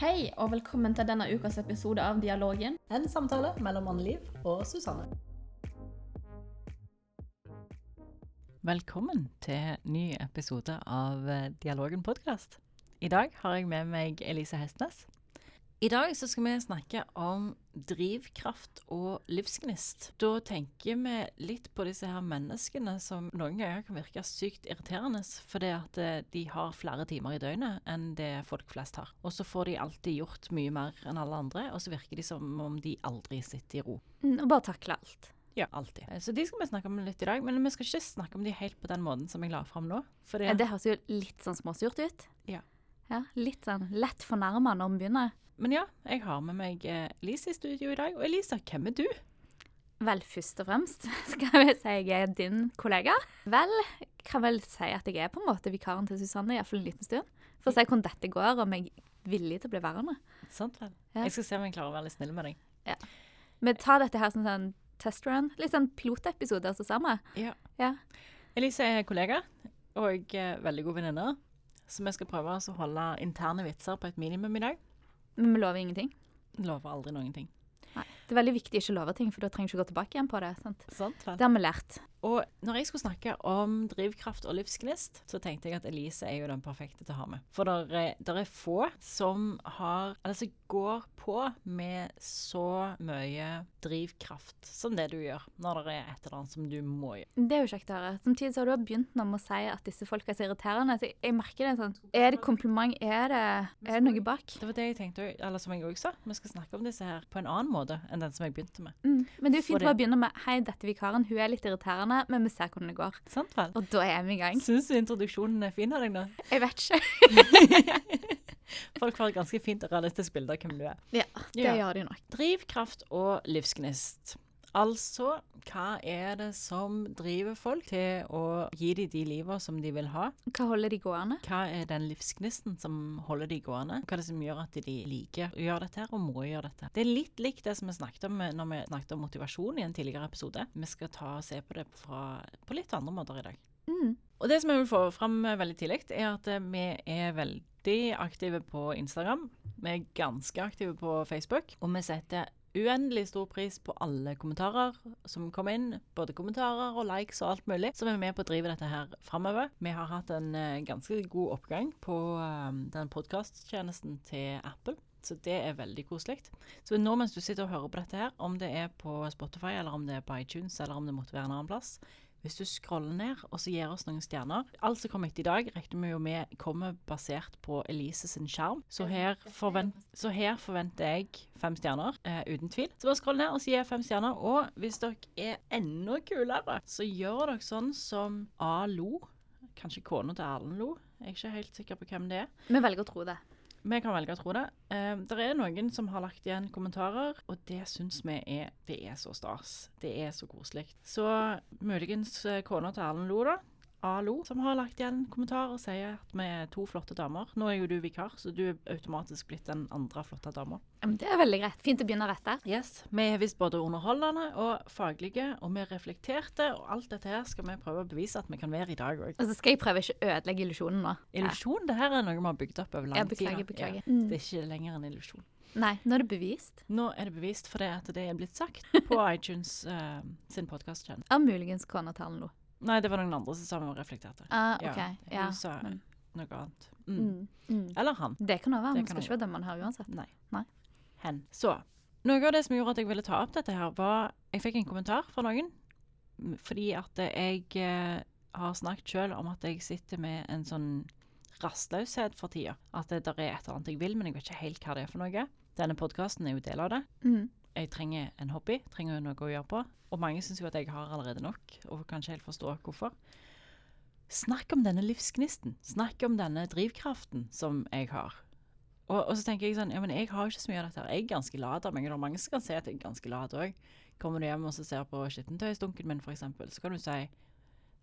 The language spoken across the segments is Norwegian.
Hei, og velkommen til denne ukas episode av Dialogen. En samtale mellom Anne-Liv og Susanne. Velkommen til ny episode av eh, Dialogen podkast. I dag har jeg med meg Elise Hestnes. I dag så skal vi snakke om drivkraft og livsgnist. Da tenker vi litt på disse her menneskene som noen ganger kan virke sykt irriterende fordi at eh, de har flere timer i døgnet enn det folk flest har. Og så får de alltid gjort mye mer enn alle andre, og så virker de som om de aldri sitter i ro. Mm, Og bare takler alt. Ja, alltid. Eh, Så de skal vi snakke om litt i dag, men vi skal ikke snakke om de helt på den måten som jeg la fram nå. Fordi... Det høres jo litt sånn småsurt ut. Ja. Ja, Litt sånn lett fornærma når vi begynner. Men ja, jeg har med meg eh, Elise i studio i dag. Og Elisa, hvem er du? Vel, først og fremst skal vi si jeg er din kollega. Vel, kan vel si at jeg er på en måte vikaren til Susanne, iallfall en liten stund. For å se hvordan dette går, om jeg er villig til å bli værende. Sant vel? Ja. Jeg skal se om jeg klarer å være litt snill med deg. Vi tar dette her som sånn test run. Litt sånn pilotepisode altså sammen. Ja. Ja. Elise er kollega og eh, veldig god venninne. Så vi skal prøve å holde interne vitser på et minimum i dag. Men vi lover ingenting. Lover aldri noen ting. Nei. Det er veldig viktig ikke å love ting, for da trenger du ikke gå tilbake igjen på det. sant? Sant vel? Det har vi lært. Og når jeg skulle snakke om drivkraft og livsgnist, så tenkte jeg at Elise er jo den perfekte til å ha med. For der er, der er få som har Altså går på med så mye drivkraft som det du gjør, når det er et eller annet som du må gjøre. Det er jo kjekt å høre. Samtidig så har du begynt nå med å si at disse folka er så irriterende. Så jeg, merker det sånn Er det kompliment? Er det, er det noe bak? Det var det jeg tenkte, eller som jeg òg sa, vi skal snakke om disse her på en annen måte enn den som jeg begynte med. Mm. Men det er jo fint å begynne med Hei, dette er vikaren. Hun er litt irriterende, men vi ser hvordan det går. Sant vel? Og da er vi i gang. Syns du introduksjonen er fin av deg nå? Jeg vet ikke. Folk får et ganske fint og realistisk bilde av hvem du er. Ja, det Ja. gjør de nok. Drivkraft og livsgnist. Altså, hva er det som driver folk til å gi dem de livene som de vil ha? Hva holder de gående? Hva er den livsgnisten som holder de gående? Hva er det som gjør at de liker å gjøre dette her, og må gjøre dette? Det er litt likt det som vi snakket om når vi snakket om motivasjon i en tidligere episode. Vi skal ta og se på det fra, på litt andre måter i dag. Mm. Og det som jeg vil få fram veldig tidlig, er at vi er veldig aktive på Instagram. Vi er ganske aktive på Facebook, og vi setter uendelig stor pris på alle kommentarer som kom inn. Både kommentarer og likes og alt mulig, som er med på å drive dette her framover. Vi har hatt en eh, ganske god oppgang på eh, den podkasttjenesten til Apple. Så det er veldig koselig. Så nå mens du sitter og hører på dette her, om det er på Spotify, eller om det er på iTunes, eller om det måtte være en annen plass, hvis du scroller ned og så gir oss noen stjerner Alt som kommer etter i dag, regner vi jo med kommer basert på Elise sin skjerm. Så her, forvent, så her forventer jeg fem stjerner, uh, uten tvil. Så bare scroll ned og så gi fem stjerner. Og hvis dere er enda kulere, så gjør dere sånn som A lo. Kanskje kona til Erlend lo. Jeg er ikke helt sikker på hvem det er. Vi velger å tro det. Vi kan velge å tro det. Eh, det er noen som har lagt igjen kommentarer, og det syns vi er Det er så stas. Det er så koselig. Så muligens eh, kona til Erlend Lo, da. Alo, som har lagt igjen kommentar og sier at vi er to flotte damer. Nå er jo du vikar, så du er automatisk blitt den andre flotte dama. Det er veldig greit. Fint å begynne rett der. Yes. Vi er visst både underholdende og faglige, og vi er reflekterte, og alt dette her skal vi prøve å bevise at vi kan være i dag òg. Og så skal jeg prøve ikke å ødelegge illusjonen nå. Illusjon, det her er noe vi har bygd opp over lang Ja, tid. beklager, beklager. Ja, Mm. det er ikke lenger en illusjon. Nei, nå er det bevist. Nå er det bevist for det at det er blitt sagt på iTunes uh, sin podkast-kjønn. Av muligens kona Erlend Lo. Nei, det var noen andre som sa vi reflekterte. Ah, Ja, hun Ja. sa men, noe annet. Mm. mm, mm. Eller han. Det kan òg være. Vi skal ikke være dømmende her uansett. Nei. Nei. Hen. Så. Noe av det som gjorde at jeg ville ta opp dette her, var Jeg fikk en kommentar fra noen. Fordi at jeg eh, har snakket sjøl om at jeg sitter med en sånn rastløshet for tida. At det der er et eller annet jeg vil, men jeg vet ikke helt hva det er for noe. Denne podkasten er jo del av det. Mm. Jeg trenger en hobby, trenger noe å gjøre på. Og mange syns jo at jeg har allerede nok, og kan ikke helt forstå hvorfor. Snakk om denne livsgnisten. Snakk om denne drivkraften som jeg har. Og, og så tenker jeg sånn, ja, men jeg har jo ikke så mye av dette her. Jeg er ganske lat av meg. Det er mange som kan si at jeg er ganske lat òg. Kommer du hjem og så ser på skittentøysdunken min, f.eks., så kan du si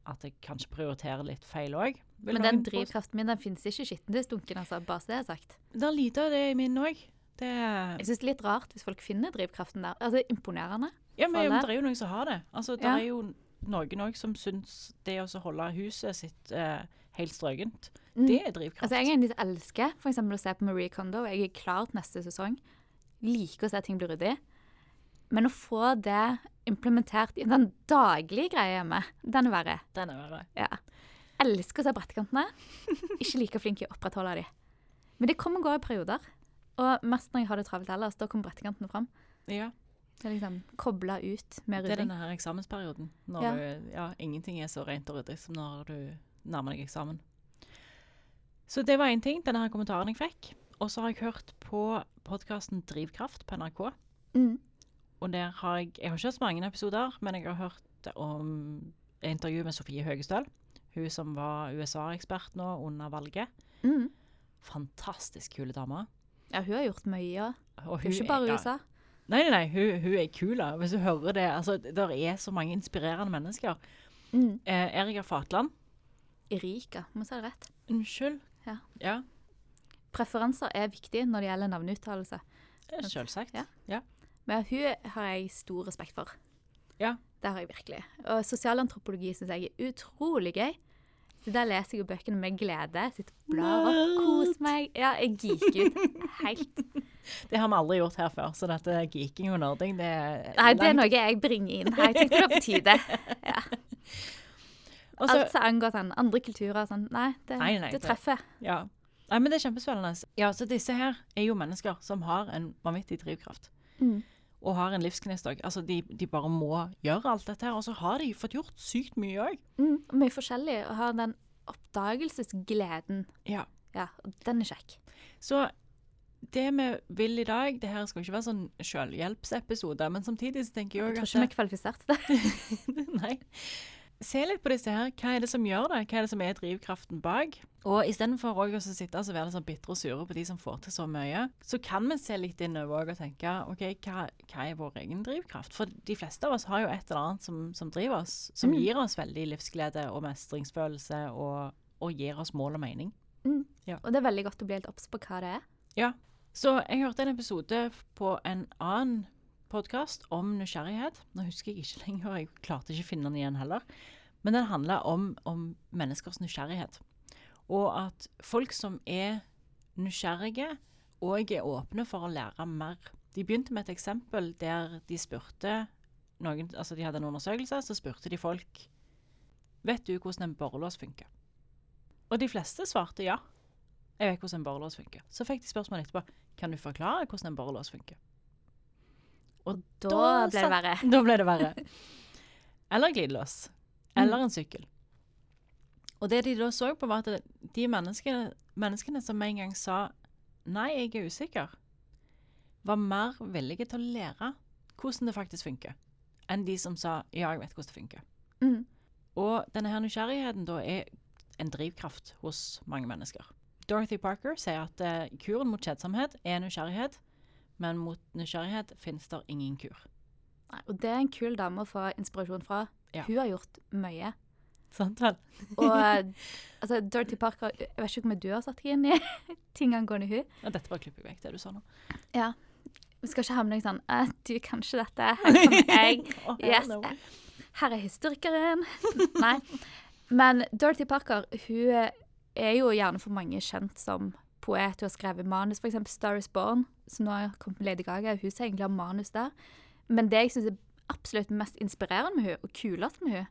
at jeg kanskje prioriterer litt feil òg. Men den drivkraften min den finnes ikke i skittentøysdunken, altså. Bare så det er sagt. Det er lite av det i min òg. Det Jeg syns det er litt rart hvis folk finner drivkraften der. Altså, det er Imponerende. Ja, men det er jo noen som har det. Altså, det Ja. er jo noen òg som syns det å holde huset sitt eh, helt strøkent. Mm. Det er drivkraft. Altså, jeg er en som elsker eksempel å se på Marie Kondo. Jeg er klar til neste sesong. Liker å se ting bli ryddig. Men å få det implementert i den daglige greia hjemme, den er verre. Den er verre. Ja. Elsker å se brettekantene. Ikke like flink i å opprettholde de. Men det kommer og går i perioder. Og mest når jeg har det travelt ellers, da kommer brettekantene fram. Ja. Det er liksom kobla ut med rydding. Det er denne her eksamensperioden. Når Ja. Du, ja, ingenting er så rent og ryddig som når du nærmer deg eksamen. Så det var én ting, denne her kommentaren jeg fikk. Og så har jeg hørt på podkasten Drivkraft på NRK. Mm. Og der har jeg Jeg har ikke hørt så mange episoder, men jeg har hørt om intervju med Sofie Høgestøl. Hun som var USA-ekspert nå under valget. Mm. Fantastisk kule dame. Ja, hun har gjort mye. og Og Hun er ikke bare ja, USA. Nei, nei, nei, hun, hun er kul. da. Hvis du hører det altså, Det er så mange inspirerende mennesker. Mm. Eh, Erika Fatland. Erika, må jeg si det rett. Unnskyld. Ja. ja Preferanser er viktig når det gjelder navneuttalelse. det er selvsagt. Ja. ja. Men hun har jeg stor respekt for. Ja. Det har jeg virkelig. Og sosialantropologi syns jeg er utrolig gøy. Så der leser jeg jo bøkene med glede. Sitter og blar og koser meg. Ja, jeg geeker ut helt. Det har vi aldri gjort her før, så dette geeking og nerding, det er Nei, det er noe jeg bringer inn. Jeg tenkte det var på tide. Ja. Også, Alt som angår sånn, andre kulturer og sånn. Nei, det, Nei, nei, det det- treffer. Ja. Nei, men det er kjempespennende. Ja, så disse her er jo mennesker som har en vanvittig drivkraft. Mm. Og har en livsgnist òg. Altså, de, de bare må gjøre alt dette her. Og så har de fått gjort sykt mye òg. Mm. Mye forskjellig. Og har den oppdagelsesgleden. Ja. Ja, den er kjekk. Så det vi vil i dag Det her skal ikke være sånn selvhjelpsepisode, men samtidig så tenker jeg Jeg tror ikke vi er kvalifisert til det. Nei. Se litt på disse her. Hva er det som gjør det? Hva er det som er drivkraften bak? Og istedenfor å sitte og være sånn bitre og sure på de som får til så mye, så kan vi se litt innover og tenke OK, hva, hva er vår egen drivkraft? For de fleste av oss har jo et eller annet som, som driver oss, som Mm. gir oss veldig livsglede og mestringsfølelse og, og gir oss mål og mening. Mm. Ja. Og det er veldig godt å bli helt obs på hva det er. Ja. Så jeg hørte en episode på en annen podkast om nysgjerrighet. Nå husker jeg ikke lenger, jeg klarte ikke å finne den igjen heller. Men den handla om, om menneskers nysgjerrighet. Og at folk som er nysgjerrige og er åpne for å lære mer. De begynte med et eksempel der de spurte noen, altså De hadde en undersøkelse, så spurte de folk Vet du hvordan en borrelås funker? Og de fleste svarte ja. Jeg vet hvordan en borrelås funker. Så fikk de spørsmål etterpå. Kan du forklare hvordan en borrelås funker? Og Da, Da ble det verre. da ble det verre. Eller glidelås. Eller en sykkel. Og det de da så på, var at de menneskene, menneskene som en gang sa 'nei, jeg er usikker', var mer villige til å lære hvordan det faktisk funker, enn de som sa 'ja, jeg vet hvordan det funker'. Mm. Og denne her nysgjerrigheten da er en drivkraft hos mange mennesker. Dorothy Parker sier at eh, kuren mot kjedsomhet er nysgjerrighet, men mot nysgjerrighet finnes det ingen kur. Nei, og det er en kul dame å få inspirasjon fra. Ja. Hun har gjort mye. Sant vel? Og eh, altså, Dirty Parker Jeg vet ikke om du har satt deg inn i ting angående hun. Ja, dette bare klipper jeg vekk, det du sa nå. Ja. Vi skal ikke havne i sånn eh, Du kan ikke dette. Her kommer jeg. Yes. Her er historikeren. Nei. Men Dirty Parker hun er jo gjerne for mange kjent som poet. Hun har skrevet manus, f.eks. 'Star Is Born', som nå har kommet med Lady Gaga. Hun sier egentlig har manus der. Men det jeg syns er absolutt mest inspirerende med hun, og kulest med hun,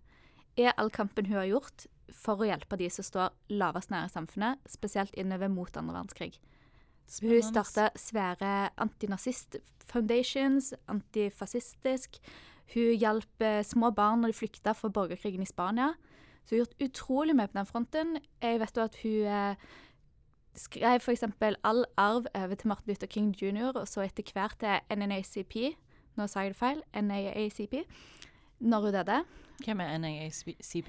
er all kampen hun har gjort for å hjelpe de som står lavest nære i samfunnet, spesielt innover mot andre verdenskrig. Hun Spennende. starta svære antinazist-foundations, antifascistisk. Hun hjalp eh, små barn når de flykta fra borgerkrigen i Spania. Så hun har gjort utrolig mye på den fronten. Jeg vet også at hun eh, skrev f.eks. all arv over til Martin Luther King jr., og så etter hvert til NNACP. Nå sa jeg det feil. NAACP. Når hun døde. Hvem er NAACP?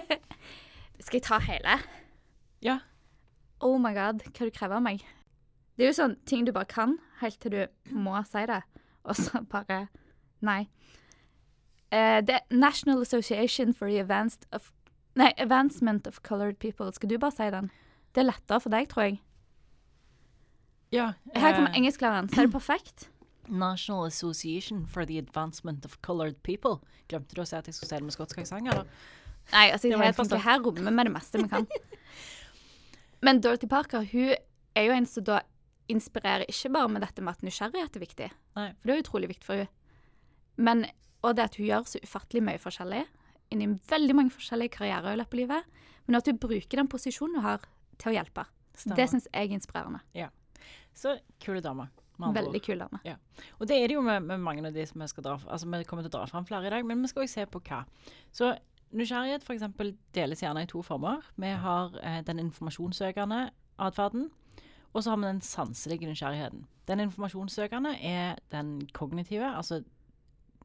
Skal jeg ta hele? Ja. Oh my god, hva du krever av meg. Det er jo sånn ting du bare kan, helt til du må si det, og så bare Nei. Uh, det er National Association for the Advanced of, nei, Advancement of Colored People. Skal du bare si den? Det er lettere for deg, tror jeg. Ja. Her kommer eh, engelsklæreren. Så er det perfekt. National Association for the Advancement of Colored People. Glemte du å si at jeg skulle det med skotsk aksent, eller? Nei, altså, Det jeg helt tenker, her rommer vi med det meste vi kan. Men Dorothy Parker hun er jo en som da inspirerer ikke bare med dette med at nysgjerrighet er viktig, Nei. for det er utrolig viktig for hun. Men og det at hun gjør så ufattelig mye forskjellig, inni veldig mange forskjellige karrierer i løpet av livet, men at hun bruker den posisjonen hun har, til å hjelpe. Stemmer. Det syns jeg er inspirerende. Så kule damer. Veldig kule damer. Dame. Og det er det jo med, med mange av de som vi skal dra Altså, vi kommer til å dra fram flere i dag, men vi skal også se på hva. Så nysgjerrighet f.eks. deles gjerne i to former. Vi har eh, den informasjonssøkende atferden, og så har vi den sanselige nysgjerrigheten. Den informasjonssøkende er den kognitive, altså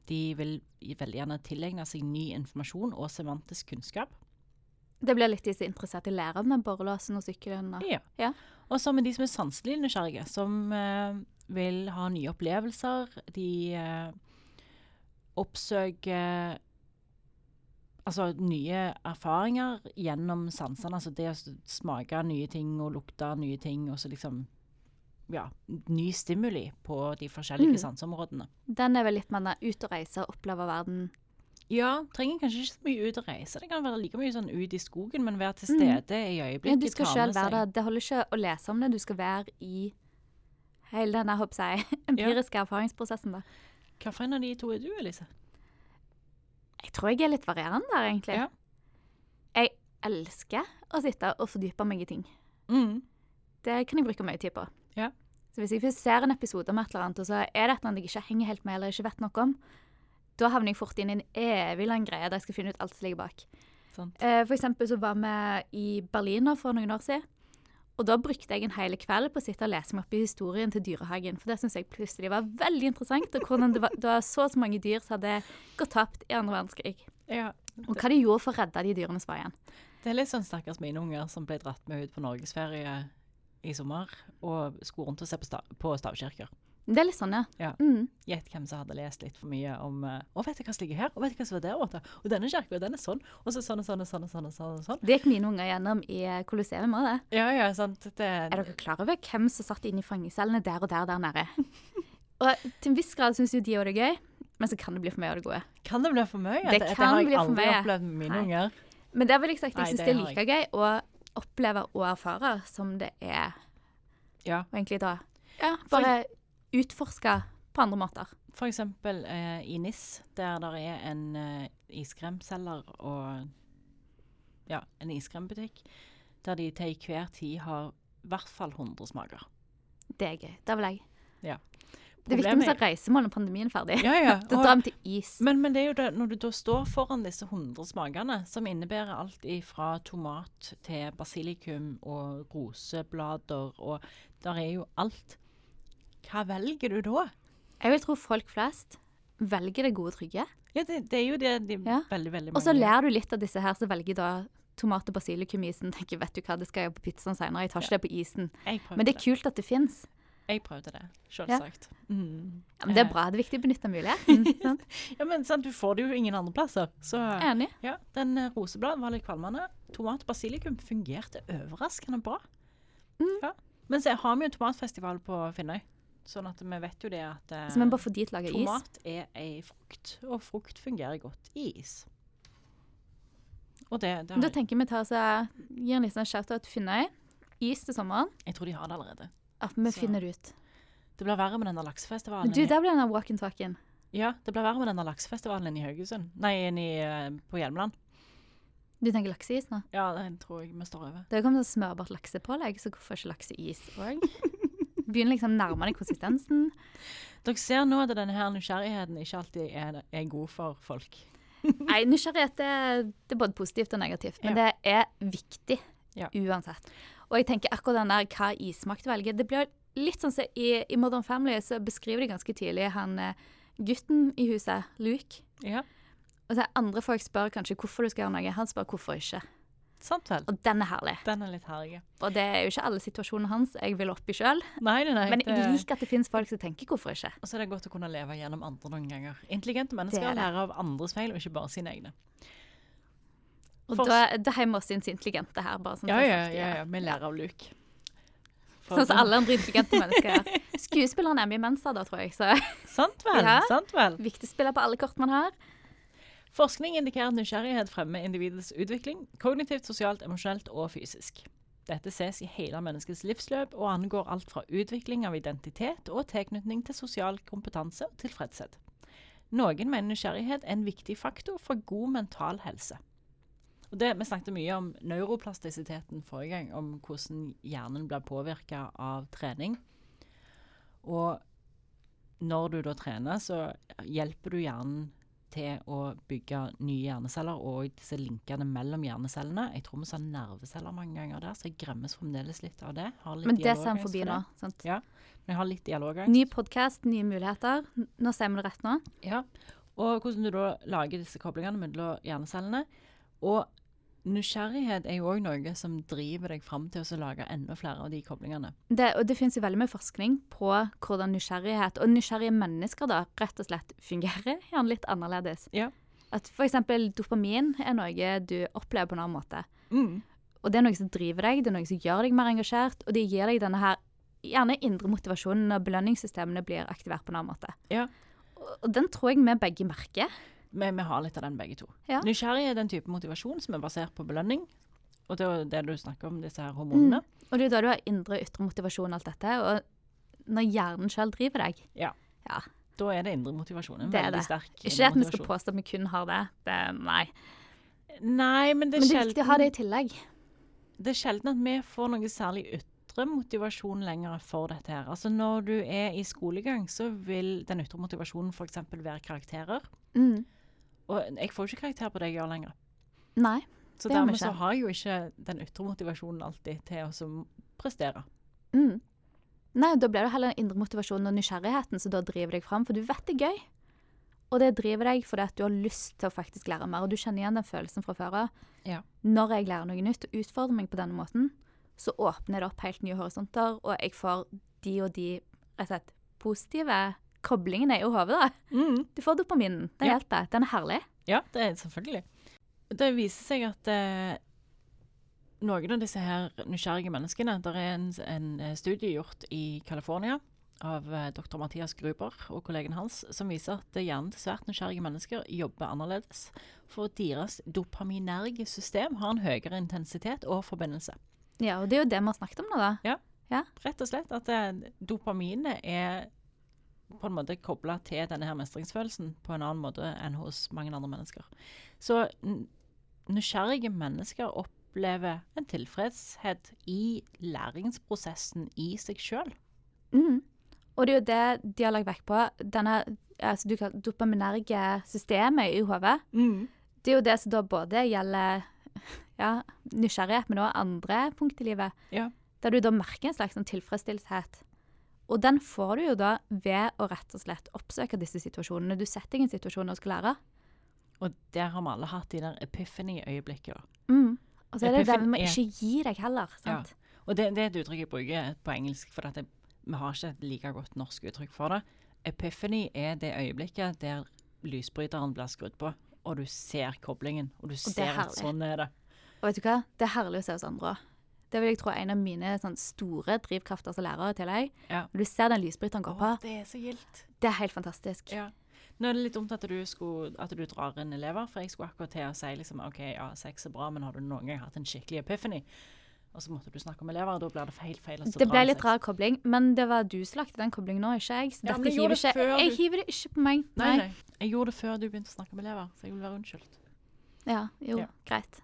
de vil veldig gjerne tilegne seg ny informasjon og semantisk kunnskap. Det blir litt de som er interessert i læreren av borrelåsen og sykkelen. og- Ja. Ja. Og så med de som er sanselig nysgjerrige, som eh, vil ha nye opplevelser. De eh, oppsøker altså nye erfaringer gjennom sansene. Altså det å smake nye ting og lukte nye ting, og så liksom ja, ny stimuli på de forskjellige Mm. sanseområdene. Den er vel litt mer er ut og reise, oppleve verden. Ja, trenger kanskje ikke så mye ut å reise. Det kan være like mye sånn ut i skogen, men være til Mm. stede i Ja, øyeblikket. du skal selv være der. Det holder ikke å lese om det, du skal være i hele denne håper jeg, empiriske erfaringsprosessen. da. Hva for en av de to er du, Elise? Jeg tror jeg er litt varierende der, egentlig. Ja. Jeg elsker å sitte og fordype meg i ting. Mm. Det kan jeg bruke mye tid på. Ja. Så hvis jeg først ser en episode om et eller annet, og så er det et eller annet jeg ikke henger helt med eller ikke vet noe om, da havner jeg fort inn i en evig lang greie der jeg skal finne ut alt som ligger bak. Eh, For eksempel så var vi i Berlin for noen år siden. Og da brukte jeg en hel kveld på å sitte og lese meg opp i historien til dyrehagen. For det syns jeg plutselig var veldig interessant. Og hvordan det var, det var så så mange dyr som hadde gått tapt i andre verdenskrig. Ja. Og hva de gjorde for å redde de dyrene som var igjen. Det er litt sånn stakkars mine unger som ble dratt med ut på norgesferie i sommer og skulle rundt og se på, stav, på stavkirker. Det er litt sånn, ja. Ja. Mm. Gjett hvem som hadde lest litt for mye om eh, Å, vet du hva som ligger her? Og vet du hva som var der borte? Og denne kirka, og den er sånn. Og så sånn og sånn og sånn og sånn. og sånn, og sånn. Det gikk mine unger gjennom i eh, Colosseum òg, det. Ja, ja, sant. Det, Er dere klar over hvem som satt inne i fangecellene der og der der nede? og til en viss grad syns jo de òg det er gøy, men så kan det bli for mye av det gode. kan det bli for mye? Det det, kan har bli jeg for aldri opplevd med mine Nei. unger. Men der vil jeg sagt jeg syns det det er like gøy å oppleve og erfare som det er Ja. å egentlig da ja, bare utforske på andre måter. Eksempel eh, i NIS, der det er en eh, iskremselger og ja, en iskrembutikk, der de til hver tid har i hvert fall 100 smaker. Det er gøy. Det vil jeg. Ja. Det er viktig med seg reisemål når pandemien er ferdig. Ja, ja. Da drar vi til is. Men, men det er jo det, når du da står foran disse 100 smakene, som innebærer alt fra tomat til basilikum og roseblader, og der er jo alt. Hva velger du da? Jeg vil tro folk flest velger det gode, trygge. Ja, det, det er jo det de Ja. veldig, veldig Og så lærer du litt av disse her som velger da tomat- og basilikumisen. Tenker, vet du hva, det skal jeg på pizzaen senere. Jeg tar ikke det på isen. Men det er kult at det fins. Jeg prøvde det, selvsagt. Mm. Ja, men det er Eh, bra. Det er viktig å benytte muligheten. Ja, men sant, du får det jo ingen andre plasser. Så Enig. ja, den rosebladen rosebladet var litt kvalmende. Tomat og basilikum fungerte overraskende bra. Mm. Ja. Men så har vi jo tomatfestival på Finnøy, sånn at vi vet jo det at eh, Så vi bare får de til å lage is. tomat er ei frukt, og frukt fungerer godt i is. Og det, det Da har jeg, tenker vi tar oss gir en liten shout-out til Finnøy. Is til sommeren. jeg tror de har det allerede. At vi Så- finner det ut. Det blir verre med denne laksefestivalen. Du, i- der blir den walk-and-talken. Ja, det blir verre med denne laksefestivalen i Haugesund. Nei, i, eh, på Hjelmeland. Du tenker lakseis nå? Ja, den tror jeg vi står over. Det har kommet sånn smørbart laksepålegg, så hvorfor ikke lakseis òg? Begynner liksom nærme deg konsistensen. Dere ser nå at denne her nysgjerrigheten ikke alltid er, er god for folk. Nei, nysgjerrighet er- det er både positivt og negativt, men det er viktig Ja. uansett. Og jeg tenker akkurat den der hva ismakt velger, det blir litt sånn som i, i Modern Family så beskriver de ganske tidlig han eh, gutten i huset, Luke. Ja, Og så andre folk spør kanskje hvorfor du skal gjøre noe, han spør hvorfor ikke. Sant vel. Og den er herlig. Den er litt herlig. Og det er jo ikke alle situasjonene hans jeg vil opp i sjøl, men jeg liker at det finnes folk som tenker hvorfor ikke. og så er det godt å kunne leve gjennom andre noen ganger. Intelligente mennesker er lærer av andres feil, og ikke bare sine egne. Og For- da, da har vi oss intelligente her, bare sånn Ja, ja, ja, ja. Vi lærer av Luke. Sånn som alle andre intelligente mennesker gjør. Skuespilleren er mye Mensa da, tror jeg. Så Sant vel, Ja. sant vel. viktig å spille på alle kort man har. Forskning indikerer at nysgjerrighet fremmer individets utvikling kognitivt, sosialt, emosjonelt og fysisk. Dette ses i hele menneskets livsløp og angår alt fra utvikling av identitet og tilknytning til sosial kompetanse og tilfredshet. Noen mener nysgjerrighet er en viktig faktor for god mental helse. Og det, vi snakket mye om neuroplastisiteten forrige gang, om hvordan hjernen blir påvirka av trening. Og når du da trener, så hjelper du hjernen til å bygge nye hjerneceller og disse linkene mellom hjernecellene. Jeg tror vi sa nerveceller mange ganger der, så jeg gremmes fremdeles litt av det. Har litt Men det ser vi forbi nå. Sant? Ja, men jeg har litt dialogangst. Ny podkast, nye muligheter. Nå ser vi det rett nå. Ja, og hvordan du da lager disse koblingene mellom hjernecellene. Og nysgjerrighet er jo òg noe som driver deg fram til å lage enda flere av de koblingene. Det, og det finnes jo veldig mye forskning på hvordan nysgjerrighet, og nysgjerrige mennesker da, rett og slett fungerer gjerne litt annerledes. Ja. At f.eks. dopamin er noe du opplever på en annen måte. Mm. Og det er noe som driver deg, det er noe som gjør deg mer engasjert, og det gir deg denne her gjerne indre motivasjonen når belønningssystemene blir aktivert på en annen måte. Ja. Og, den tror jeg vi begge merker. Vi, vi har litt av den begge to. Ja. Nysgjerrig er den type motivasjon som er basert på belønning. Og det er det du snakker om, disse her hormonene. Og det er da du har indre og ytre motivasjon og alt dette. Og når hjernen sjøl driver deg Ja. Ja. Da er det indre motivasjon. En Det er veldig det. sterk Ikke at vi skal påstå at vi kun har det. det nei. Nei, men det er, Men det er viktig å ha det i tillegg. det er sjelden at vi får noe særlig ytre motivasjon lenger for dette her. Altså Når du er i skolegang, så vil den ytre motivasjonen f.eks. være karakterer. Mm. Og jeg får jo ikke karakter på det jeg gjør lenger. Nei. Så Det har vi dermed så ikke. har jeg jo ikke den ytre motivasjonen alltid til å prestere. Mm. Nei, da blir det heller den indre motivasjonen og nysgjerrigheten som da driver deg fram, for du vet det er gøy. Og det driver deg fordi at du har lyst til å faktisk lære mer, og du kjenner igjen den følelsen fra før av. Ja. Når jeg lærer noe nytt og utfordrer meg på denne måten, så åpner det opp helt nye horisonter, og jeg får de og de rett og slett positive koblingene jo hodet. da. Du får dopaminen. Den Ja. hjelper. Den er herlig. Ja, det er selvfølgelig. Det viser seg at eh, noen av disse her nysgjerrige menneskene Det er en, en eh, studie gjort i California av eh, dr. Mathias Gruber og kollegen hans, som viser at hjernen til svært nysgjerrige mennesker jobber annerledes. For deres dopaminerge system har en høyere intensitet og forbindelse. Ja, og det er jo det vi har snakket om nå, da. Ja. Rett og slett at eh, dopaminet er på en måte kobla til denne her mestringsfølelsen på en annen måte enn hos mange andre mennesker. Så nysgjerrige mennesker opplever en tilfredshet i læringsprosessen i seg sjøl. Mm. Og det er jo det de har lagt vekt på. Denne altså, du kan, dopaminerge systemet i hodet. Det er jo det som da både gjelder ja, nysgjerrighet, men også andre punkt i livet. Ja. Der du da merker en slags sånn tilfredsstillelse. Og den får du jo da ved å rett og slett oppsøke disse situasjonene. Du setter deg i en situasjon og skal lære. Og der har vi alle hatt de der epiphany-øyeblikkene. Mm. Og så er det det å ikke gi deg heller. sant? Og det, det er et uttrykk jeg bruker på engelsk, for at det, vi har ikke et like godt norsk uttrykk for det. Epiphany er det øyeblikket der lysbryteren blir skrudd på, og du ser koblingen, og du er ser at sånn er det. Og vet du hva? Det er herlig å se hos andre òg. Det vil jeg tro er en av mine sånn, store drivkrafter som lærer i tillegg. Ja. Når du ser den lysbryteren gå på, det er så gildt. det er helt fantastisk. Ja. Nå er det litt dumt at du, skulle, at du drar inn elever, for jeg skulle akkurat til å si liksom, OK, ja, sex er bra, men har du noen gang hatt en skikkelig epiphany? Og så måtte du snakke om elever, og da blir det feil feil. Det ble litt rar kobling, men det var du som lagde den koblingen nå, ikke jeg. Så Ja, jeg hiver det ikke, jeg hiver det ikke på meg. Nei, nei. Jeg gjorde det før du begynte å snakke om elever, så jeg vil være unnskyldt. Ja, jo, Ja. greit.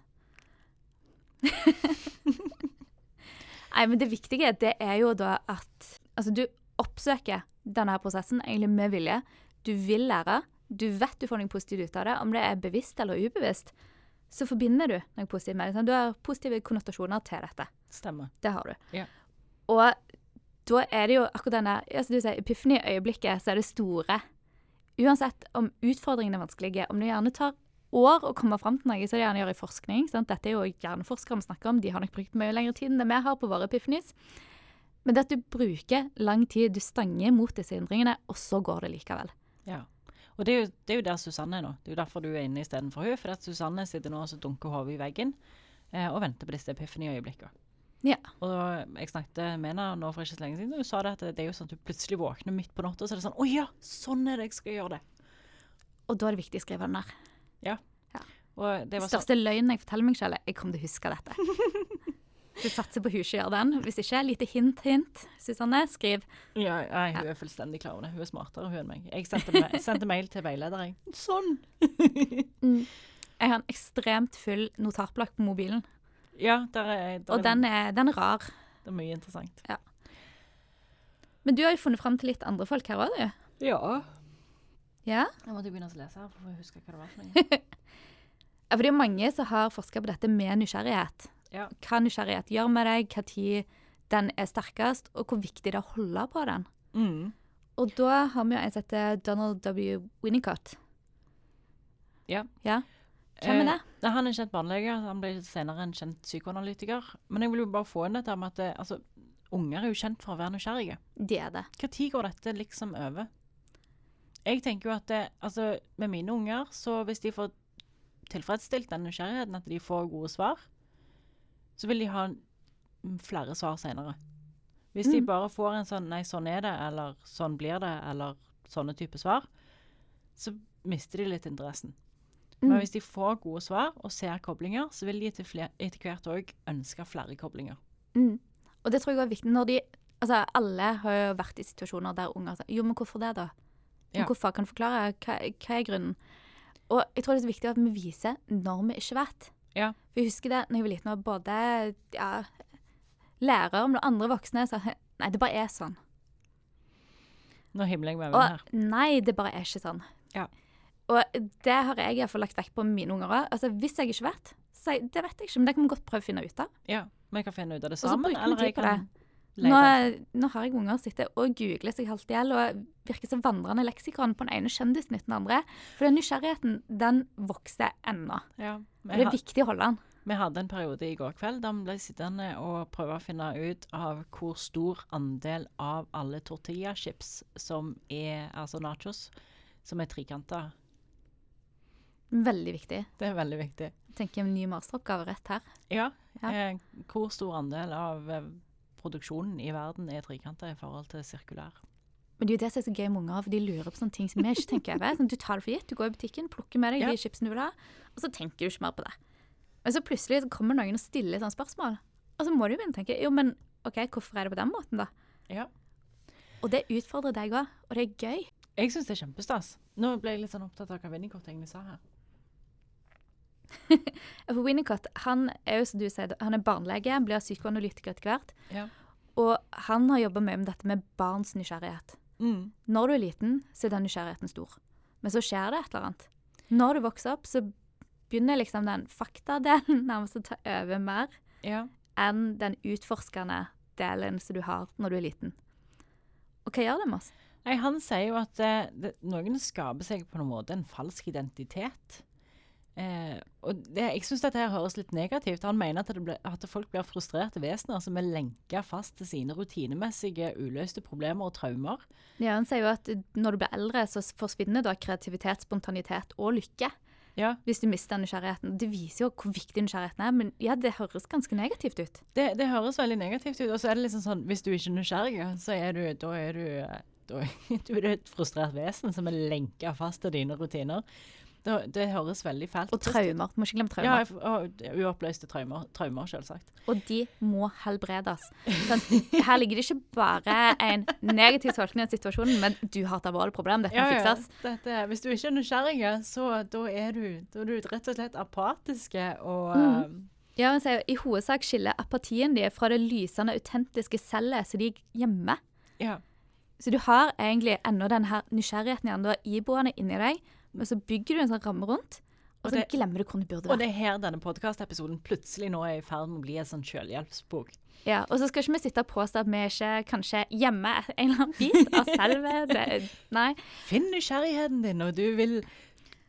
Nei, men det viktige det er jo da at altså, du oppsøker denne prosessen egentlig med vilje. Du vil lære. Du vet du får noe positivt ut av det. Om det er bevisst eller ubevisst, så forbinder du noe positivt med det. Du har positive konnotasjoner til dette. Stemmer. Det har du. Yeah. Og da er det jo akkurat denne altså du sier, epiphany-øyeblikket, så er det store. Uansett om utfordringene er vanskelige, om du gjerne tar år å komme fram til noe, som de gjerne gjør i forskning. Sant? Dette er jo hjerneforskere vi snakker om, de har nok brukt mye lengre tid enn det vi har på våre epiphanies. Men det at du bruker lang tid, du stanger mot disse hindringene, og så går det likevel. Ja. Og det er, jo, det er jo der Susanne er nå. Det er jo derfor du er inne istedenfor hun. For at Susanne sitter nå og så dunker hodet i veggen eh, og venter på disse epiphany-øyeblikkene. Ja. Og jeg snakket med henne nå for ikke så lenge siden, og hun sa det at det er jo sånn at du plutselig våkner midt på natta, og så er det sånn Å ja, sånn er det jeg skal gjøre det. Og da er det viktig å skrive den der. Ja. Og det var så, Største løgnen jeg forteller meg selv, er jeg kommer til å huske dette. Så satser på hun ikke gjør den. Hvis ikke, lite hint, hint. Susanne, skriv. ja, nei, hun er fullstendig klar over det. Hun er smartere hun enn meg. Jeg sendte, me sendte mail til veileder, jeg. Sånn! Jeg har en ekstremt full notatblokk på mobilen, Ja, der er, der og er, den er, den er rar. det er mye interessant. Men du har jo funnet fram til litt andre folk her òg, du. Ja. Ja? Jeg måtte begynne å lese her for å huske hva det var for noe. Ja, for det er mange som har forska på dette med nysgjerrighet. Ja. Hva nysgjerrighet gjør med deg, hva tid den er sterkest, og hvor viktig det er å holde på den. Mm. Og da har vi jo en som heter Donald W. Winnicott. Ja. ja. Hvem er det? Eh, han er en kjent barnelege. Han ble senere en kjent psykoanalytiker. Men jeg vil jo bare få inn dette med at det, altså, unger er jo kjent for å være nysgjerrige. Det er det. Når går dette liksom over? Jeg tenker jo at det, altså, med mine unger, så hvis de får tilfredsstilt den nysgjerrigheten, at de får gode svar, så vil de ha flere svar senere. Hvis de Mm. bare får en sånn 'nei, sånn er det', eller 'sånn blir det', eller sånne type svar, så mister de litt interessen. Men Mm. hvis de får gode svar og ser koblinger, så vil de etter, flere, etter hvert òg ønske flere koblinger. Mm. Og det tror jeg er viktig når de Altså, alle har jo vært i situasjoner der unger sier Jo, men hvorfor det, da? Ja. Hvorfor? Kan du forklare? Hva, hva er grunnen? Og jeg tror det er så viktig at vi viser når vi ikke vet. Ja. For jeg husker det når jeg var liten, og både ja, lærere og andre voksne sa nei, det bare er sånn. Nå himler jeg med øynene her. Nei, det bare er ikke sånn. Ja. Og det har jeg iallfall lagt vekt på med mine unger òg. Altså, hvis jeg ikke vet, så jeg det vet jeg ikke, men det kan vi godt prøve å finne ut av. Ja, vi kan finne ut av det så sammen, bruker vi eller jeg kan Nå, nå har jeg unger sitter og googler seg halvt i hjel og virker som vandrende leksikon på den ene kjendisen etter den andre. For den nysgjerrigheten, den vokser ennå. Ja, Og det er viktig å holde den. vi hadde en periode i går kveld da vi ble sittende og prøve å finne ut av hvor stor andel av alle tortillachips som er, altså nachos, som er trikanta. Veldig viktig. Det er veldig viktig. Jeg tenker en ny masteroppgave rett her. Ja, Ja. Eh, hvor stor andel av eh, produksjonen i verden er trikanta i forhold til sirkulær? Men det er jo det som er så gøy med unger, for de lurer på sånne ting som vi ikke tenker over. Sånn, du tar det for gitt, du går i butikken, plukker med deg Ja. de chipsene du vil ha, og så tenker du ikke mer på det. Men så plutselig så kommer noen og stiller sånne spørsmål. Og så må du begynne å tenke jo, men OK, hvorfor er det på den måten, da? Ja. Og det utfordrer deg òg, og det er gøy. Jeg syns det er kjempestas. Nå ble jeg litt sånn opptatt av hva Winnicott egentlig sa her. For Winnicott han er jo som du sier, han er barnelege, blir psykoanalytiker etter hvert. Ja. Og han har jobba mye med dette med barns nysgjerrighet. Mm. Når du er liten, så er den nysgjerrigheten stor. Men så skjer det et eller annet. Når du vokser opp, så begynner liksom den faktadelen nærmest å ta over mer Ja. enn den utforskende delen som du har når du er liten. Og hva gjør det med oss? Nei, han sier jo at eh, det, noen skaper seg på en måte en falsk identitet. Eh, og det, jeg syns dette her høres litt negativt Han mener at, det ble, at folk blir frustrerte vesener som er lenka fast til sine rutinemessige uløste problemer og traumer. Ja, Han sier jo at når du blir eldre, så forsvinner da kreativitet, spontanitet og lykke. Ja, Hvis du mister nysgjerrigheten. Det viser jo hvor viktig nysgjerrigheten er, men ja, det høres ganske negativt ut. det, det høres veldig negativt ut. Og så er det liksom sånn hvis du ikke er nysgjerrig, så er du Da er du, eh, da, du er et frustrert vesen som er lenka fast til dine rutiner. Det, det høres veldig fælt Og traumer. Må ikke glemme traumer. Ja, og uoppløste traumer, traumer selvsagt. Og de må helbredes. Sånn, her ligger det ikke bare en negativ tolkning av situasjonen, men du har et alvorlig problem. Dette må fikses. Dette, hvis du ikke er nysgjerrig, så da er du, da er du rett og slett apatiske og Mm. eh, Ja, men sier I hovedsak skiller apatien din fra det lysende, autentiske cellet som de gjemmer. Ja. Så du har egentlig ennå denne nysgjerrigheten igjen, du har iboende inni deg, men så bygger du en sånn ramme rundt, og Og så det- glemmer du hvor du burde Og det er her denne podkastepisoden plutselig nå er i ferd med å bli en sånn selvhjelpsbok. Ja, og så skal ikke vi sitte og påstå at vi ikke kanskje gjemmer en eller annen bit av selve. Det, nei. Finn nysgjerrigheten din, og du vil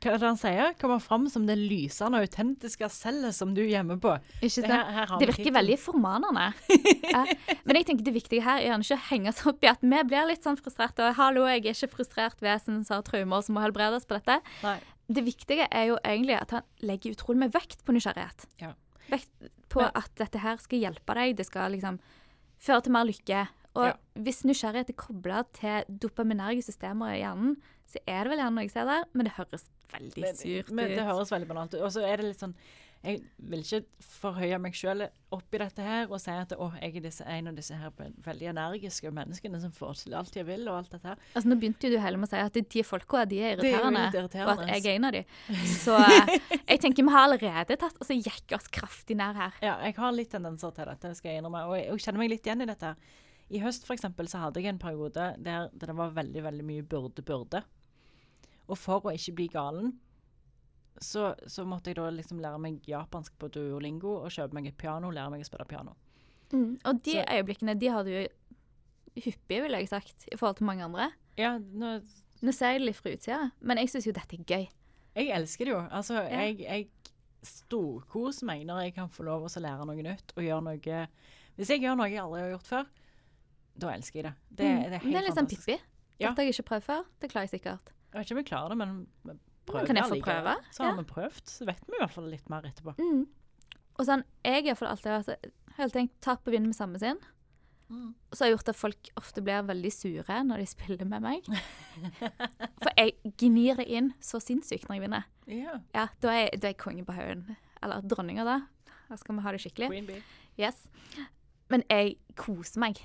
hva er det han sier? Kommer fram som det lysende og autentiske cellet som du gjemmer på. Ikke sant? Her- her det virker veldig formanende. ja. Men jeg tenker det viktige her er ikke å henge seg opp i at vi blir litt sånn frustrerte. Og 'hallo, jeg er ikke frustrert vesen som har traumer som må helbredes på dette'. Nei. Det viktige er jo egentlig at han legger utrolig med vekt på nysgjerrighet. Ja. Vekt på Men- at dette her skal hjelpe deg, det skal liksom føre til mer lykke. Og Ja. hvis nysgjerrighet er kobla til dopaminerge systemer i hjernen, så er det vel gjerne noe jeg ser der, men det høres veldig Men- surt men Det høres veldig banalt ut. Og så er det litt sånn Jeg vil ikke forhøye meg sjøl opp i dette her og si at å, jeg er disse, en av disse her veldig energiske menneskene som får til alt jeg vil, og alt dette her. Altså, nå begynte jo du heller med å si at de folka de er Det er irriterende, og at jeg er en av de. Så jeg tenker vi har allerede tatt altså gikk oss kraftig nær her. Ja, jeg har litt tendenser til dette, skal jeg innrømme. Og jeg, jeg kjenner meg litt igjen i dette. her. I høst for eksempel, så hadde jeg en periode der, der det var veldig veldig mye burde-burde. Og for å ikke bli galen, så, så måtte jeg da liksom lære meg japansk på Duolingo og kjøpe meg et piano, lære meg å spille piano. Og de Så- øyeblikkene de hadde jo hyppig, ville jeg sagt, i forhold til mange andre. Ja, nå, Nå ser jeg det litt fra utsida, men jeg syns jo dette er gøy. jeg elsker det jo. Altså, Ja. jeg, jeg storkoser meg når jeg kan få lov å lære noe nytt og gjøre noe Hvis jeg gjør noe jeg aldri har gjort før, da elsker jeg det. Det, Mm. det er Men helt det er litt sånn fantastisk. Pippi. Ja. Dette har jeg ikke prøvd før. Det klarer jeg sikkert. Jeg vet ikke om jeg klarer det, men prøver kan jeg få allikevel. prøve? Så har Ja. vi prøvd, så vet vi i hvert fall litt mer etterpå. Mm. Og sånn, jeg har alltid helt tenkt tapp og vinn med samme sin. Mm. Så har jeg gjort at folk ofte blir veldig sure når de spiller med meg. For jeg gnir det inn så sinnssykt når jeg vinner. Ja. Ja, Da er, da er jeg konge på haugen. Eller dronninga, da. Da skal vi ha det skikkelig. Queen bee. Yes. Men jeg koser meg.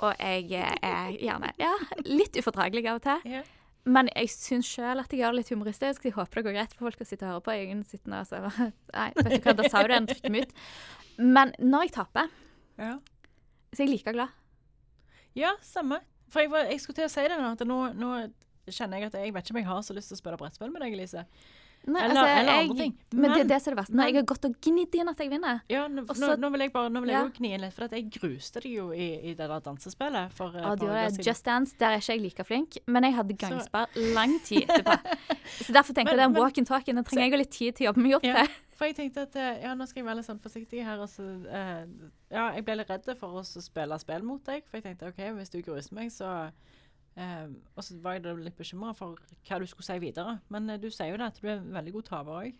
Og jeg er gjerne ja, litt ufordragelig av og til. Ja. Men jeg syns sjøl at jeg gjør det litt humoristisk. Jeg håper det går greit for folk å sitte og høre på. Jeg sittende og så, Nei, vet du hva, da sa du det, trykker meg ut. Men når jeg taper, Ja. så er jeg like glad. ja, samme. For jeg, var, jeg skulle til å si det nå, at nå, nå kjenner jeg at jeg vet ikke om jeg har så lyst til å spille brettspill med deg, Elise. Nei, Eller- eller jeg, andre ting. Men, det Men- er det som er det verste. Når jeg har gått og gnidd inn at jeg vinner. Ja, nå, Også, nå, vil jeg bare nå vil jeg Ja. gni inn litt, for jeg gruste deg jo i, i det der dansespillet for ja, Og du det. Just Dance, der er ikke jeg like flink, men jeg hadde Så- gangspar lang tid etterpå. Så derfor tenker jeg den walk and talken den trenger jeg jo litt tid til å jobbe meg opp Ja. til. For jeg tenkte at eh, ja, nå skal jeg være litt sånn forsiktig her. Og så, uh, ja, jeg ble litt redd for å spille spill mot deg. For jeg tenkte OK, hvis du gruser meg, så eh, Og så var jeg litt bekymra for hva du skulle si videre. Men eh, du sier jo det at du er en veldig god taper òg.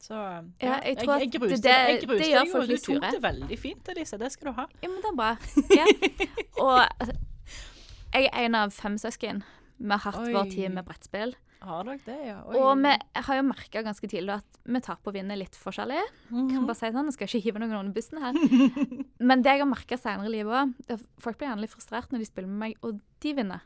så eh, Ja, jeg tror at gruste, det- jeg det gruste gjør folk jo, sure. du tok det veldig fint, Elise. Det skal du ha. Ja, men det er bra. Ja. Og altså, jeg er en av fem søsken. Vi har hatt Oi. vår tid med brettspill. Har dere det, ja? Og vi har jo merka ganske tidlig at vi taper og vinner litt forskjellig. Kan Mhm. bare si sånn, Jeg skal ikke hive noen under bussen her. Men det jeg har merka senere i livet òg, folk blir gjerne litt frustrert når de spiller med meg, og de vinner.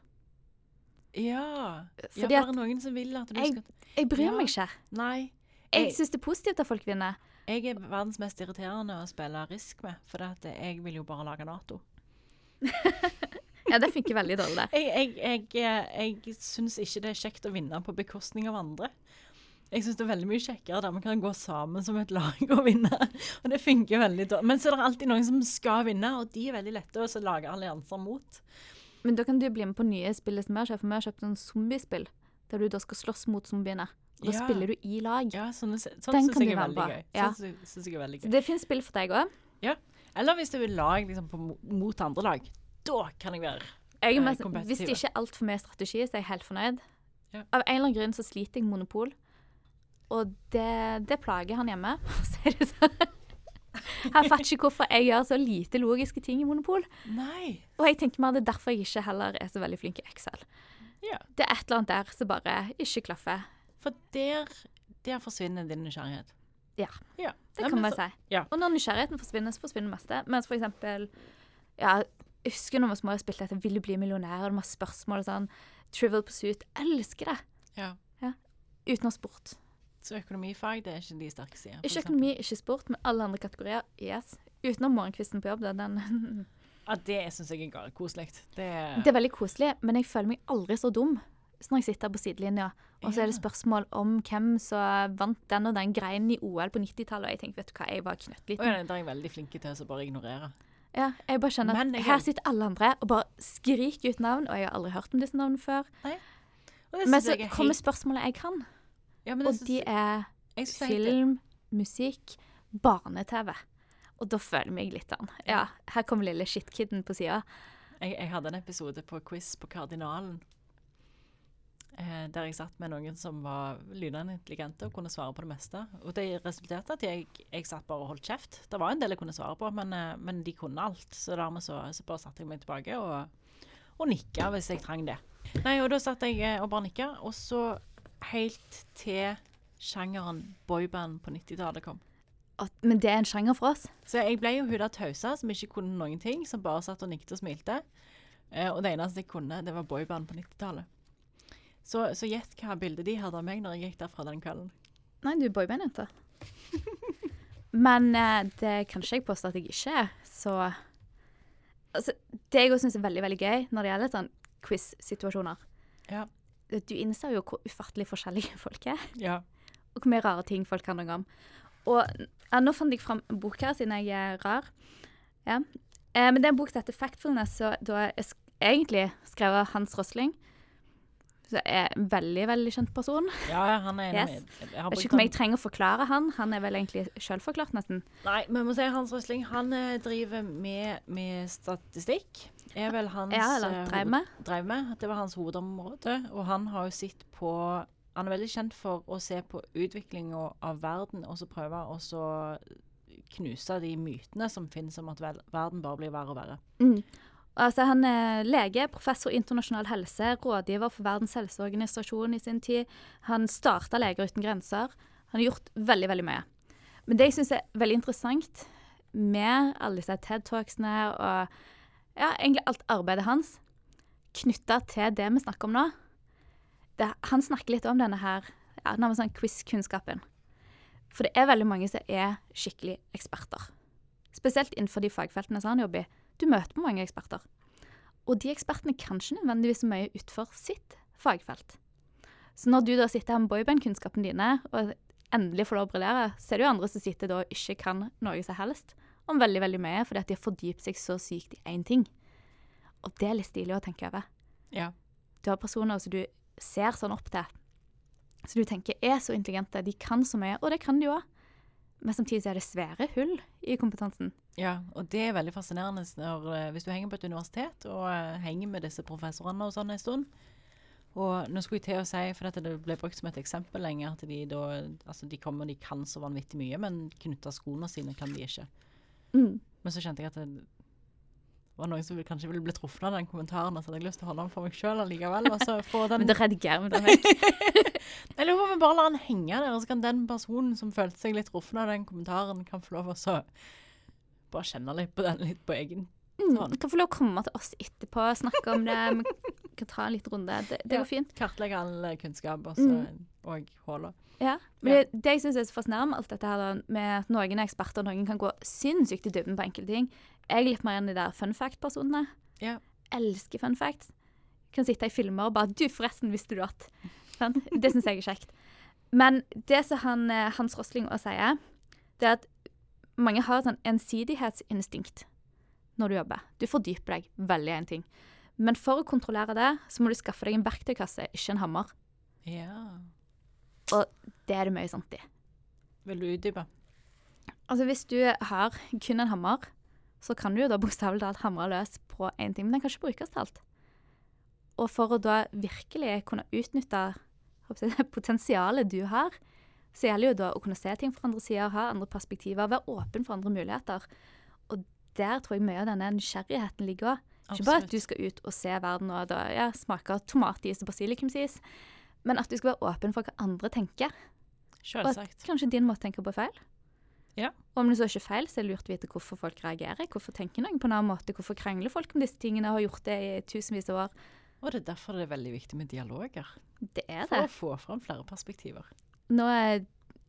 Ja. ja, for Fordi det at noen som vil at du jeg- skal jeg bryr Ja. meg ikke. Nei. Jeg Jeg, syns det er positivt at folk vinner. jeg er verdens mest irriterende å spille Risk med, for jeg vil jo bare lage Nato. Ja, det funker veldig dårlig, det. Jeg, jeg, jeg, jeg syns ikke det er kjekt å vinne på bekostning av andre. Jeg syns det er veldig mye kjekkere der vi kan gå sammen som et lag og vinne. Og det funker veldig dårlig. Men så er det alltid noen som skal vinne, og de er veldig lette å lage allianser mot. Men da kan du bli med på nye spill som vi har kjøpt, for vi har kjøpt sånn zombiespill. Der du da skal slåss mot zombiene. Og da Ja. spiller du i lag. Ja, sånne, sånn syns jeg er. Ja. Sånn syns jeg er veldig Så gøy. det finnes spill for deg òg. Eller hvis du vil lag liksom, på, mot andre lag. Da kan jeg være Jeg er Eh, mest- kompetitive. Hvis det ikke er altfor mye strategi, så er jeg helt fornøyd. Ja. Av en eller annen grunn så sliter jeg monopol. Og det, det plager han hjemme, for å det sånn. Han fatter ikke hvorfor jeg gjør så lite logiske ting i monopol. Nei. Og jeg tenker meg det er derfor jeg ikke heller er så veldig flink i Excel. Ja. Det er et eller annet der som bare ikke klaffer. For der, der forsvinner din nysgjerrighet. Ja. ja. Det kan man si. ja. Og når nysgjerrigheten forsvinner, så forsvinner det meste. Mens for eksempel ja, Jeg husker når vi var små og spilte dette 'Vil du bli millionær?' og det var spørsmål og sånn. Trivial Pursuit. Elsker det! Ja. Uten å ha sport. Så økonomifag, det er ikke de sterke sidene. Ikke økonomi, ikke sport, men alle andre kategorier. Yes. Utenom morgenkvisten på jobb. Da, den, Ja, det syns jeg er koselig. Det, det er veldig koselig, men jeg føler meg aldri så dum. Så når jeg sitter på sidelinja, og så er det spørsmål om hvem som vant den og den greien i OL på 90-tallet, og jeg tenker, vet du hva, jeg var knøttliten. ja, det er jeg veldig flink til å bare ignorere. Ja, jeg bare skjønner at jeg- her sitter alle andre og bare skriker ut navn, og jeg har aldri hørt om disse navnene før. Nei. Men så er kommer spørsmålet jeg kan, ja, og synes de er film, musikk, barne-TV. Og da føler jeg meg litt sånn. Ja, her kommer lille shitkiden på sida. Jeg, jeg hadde en episode på quiz på Kardinalen. eh, der jeg satt med noen som var lynende intelligente og kunne svare på det meste. Og det resulterte at jeg, jeg satt bare og holdt kjeft. Det var en del jeg kunne svare på, men, eh, men de kunne alt. Så dermed så, så bare satte jeg meg tilbake og, og nikka hvis jeg trang det. Nei, og da satt jeg eh, og bare nikka, og så helt til sjangeren boyband på 90-tallet kom. At, men det er en sjanger for oss. Så jeg ble jo hun der tausa som ikke kunne noen ting, som bare satt og nikket og smilte. Eh, og det eneste jeg kunne, det var boyband på 90-tallet. Så, så gjett hva bildet de hadde av meg når jeg gikk derfra den kvelden. Nei, du er boyband-jente. Men eh, det kan ikke jeg påstå at jeg ikke er, så altså, Det jeg også syns er veldig veldig gøy når det gjelder sånn quiz-situasjoner Ja. Du innser jo hvor ufattelig forskjellige folk er, Ja. og hvor mye rare ting folk kan noe om. Og ja, Nå fant jeg fram en bok her, siden jeg er rar. Ja. Eh, men det er en bok som heter Factfulness, så da er egentlig skrevet Hans Rosling. Så er en veldig, veldig kjent person. Ja, han er en Yes. Jeg, Jeg Vet ikke om jeg trenger å forklare han. Han er vel egentlig selvforklart, nesten. Nei, men jeg må si Hans Røsling, han eh, driver med, med statistikk. Er vel hans Ja, eller eh, drev med. drev med. Det var hans hovedområde. Og han har jo sett på Han er veldig kjent for å se på utviklinga av verden, og så prøve å knuse de mytene som finnes om at verden bare blir verre og verre. Mm. Altså, han er lege, professor i internasjonal helse, rådgiver for Verdens helseorganisasjon i sin tid. Han starta Leger uten grenser. Han har gjort veldig, veldig mye. Men det jeg syns er veldig interessant med alle disse TED-talksene og ja, egentlig alt arbeidet hans knytta til det vi snakker om nå det, Han snakker litt om denne her ja, nærmest sånn quiz-kunnskapen. For det er veldig mange som er skikkelig eksperter. Spesielt innenfor de fagfeltene som han jobber i. Du møter på mange eksperter. Og de ekspertene kan ikke nødvendigvis så mye utfor sitt fagfelt. Så når du da sitter her med boyband-kunnskapene dine og endelig får lov å briljere, så er det jo andre som sitter da og ikke kan noe som helst om veldig veldig mye, fordi at de har fordypt seg så sykt i én ting. Og det er litt stilig å tenke over. Ja. Du har personer som du ser sånn opp til, som du tenker er så intelligente, de kan så mye, og det kan de òg. Men samtidig så er det svære hull i kompetansen. Ja, og det er veldig fascinerende når, eh, hvis du henger på et universitet og eh, henger med disse professorene og sånn en stund. Og nå skulle jeg til å si, for dette ble brukt som et eksempel lenge, at de da altså de kommer og de kan så vanvittig mye, men knytte skoene sine kan de ikke. Mm. Men så kjente jeg at det var noen som kanskje ville bli truffet av den kommentaren, og så hadde jeg lyst til å holde den for meg sjøl allikevel. Og så få den Men det redigerer vi da vekk. Jeg lurer på om vi bare lar den henge der, og så kan den personen som følte seg litt truffet av den kommentaren, kan få lov å så bare kjenne litt på den litt på egen Mm. Sånn. Du kan få lov å komme til oss etterpå og snakke om det. Vi kan ta en liten runde. Det, det Ja. går fint. Kartlegge all eh, kunnskap og så- Mm. og hullene. Ja. Men Ja. det, det jeg syns er så fascinerende med alt dette her, da, med at noen er eksperter, og noen kan gå sinnssykt i dybden på enkelte ting Jeg er litt mer enn de der fun fact-personene. Ja. Elsker fun facts. Kan sitte i filmer og bare 'Du, forresten, visste du at?' Sant? Det syns jeg er kjekt. Men det som han, eh, Hans Rosling også sier, det er at mange har et sånn ensidighetsinstinkt når du jobber. Du fordyper deg veldig i en ting. Men for å kontrollere det, så må du skaffe deg en verktøykasse, ikke en hammer. ja. Og det er det mye sant i. Vil du utdype? Altså Hvis du har kun en hammer, så kan du jo da bokstavelig talt hamre løs på én ting, men den kan ikke brukes til alt. Og for å da virkelig kunne utnytte jeg, det potensialet du har, så gjelder jo da å kunne se ting fra andre sider, ha andre perspektiver, være åpen for andre muligheter. Og der tror jeg mye av denne nysgjerrigheten ligger òg. Ikke bare at du skal ut og se verden og da, ja, smake tomatis og basilikumsis, men at du skal være åpen for hva andre tenker. Og at Selvsagt. kanskje din måte å tenke på er feil. Ja. Og om det så ikke er feil, så er det lurt å vite hvorfor folk reagerer. Hvorfor tenker noen på en annen måte? Hvorfor krangler folk om disse tingene og har gjort det i tusenvis av år? Og det er derfor det er veldig viktig med dialoger. Det er det. For å få fram flere perspektiver. Nå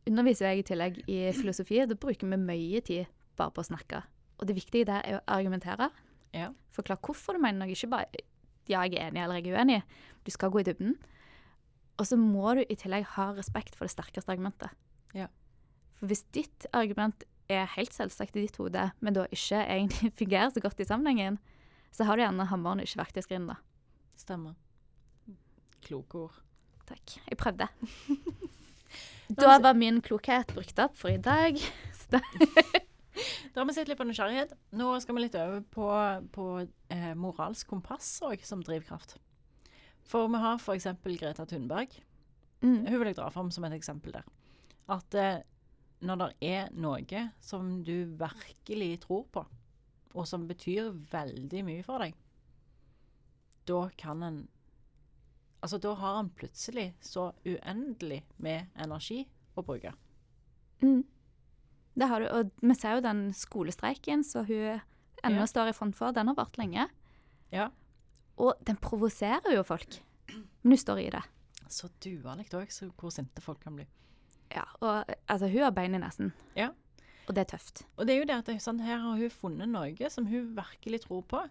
underviser jeg i tillegg i filosofi, og da bruker vi mye tid bare på å snakke. Og det viktige der er å argumentere. Ja. Forklare hvorfor du mener noe. Ikke bare ja, jeg er enig eller jeg er uenig. Du skal gå i dybden. Og så må du i tillegg ha respekt for det sterkeste argumentet. Ja. For hvis ditt argument er helt selvsagt i ditt hode, men da ikke egentlig fungerer så godt i sammenhengen, så har du gjerne hammeren ikke verktøyskrinet. Stemmer. Kloke ord. Takk. Jeg prøvde. Da var min klokhet brukt opp for i dag. Da, Da har vi sett litt på nysgjerrighet. Nå skal vi litt over på, på eh, moralsk kompass òg, som drivkraft. For vi har f.eks. Greta Thunberg. Mm. Hun vil jeg dra fram som et eksempel der. At eh, når det er noe som du virkelig tror på, og som betyr veldig mye for deg, da kan en Altså, da har en plutselig så uendelig med energi å bruke. Mm. Det har du. Og vi ser jo den skolestreiken som hun ennå Ja. står i front for. Den har vart lenge. Ja. Og den provoserer jo folk. Men hun står i det. Så dualig òg, hvor sinte folk kan bli. Ja, og altså, hun har bein i nesen. Ja. Og det er tøft. Og det er jo det at sånn, her har hun funnet noe som hun virkelig tror på.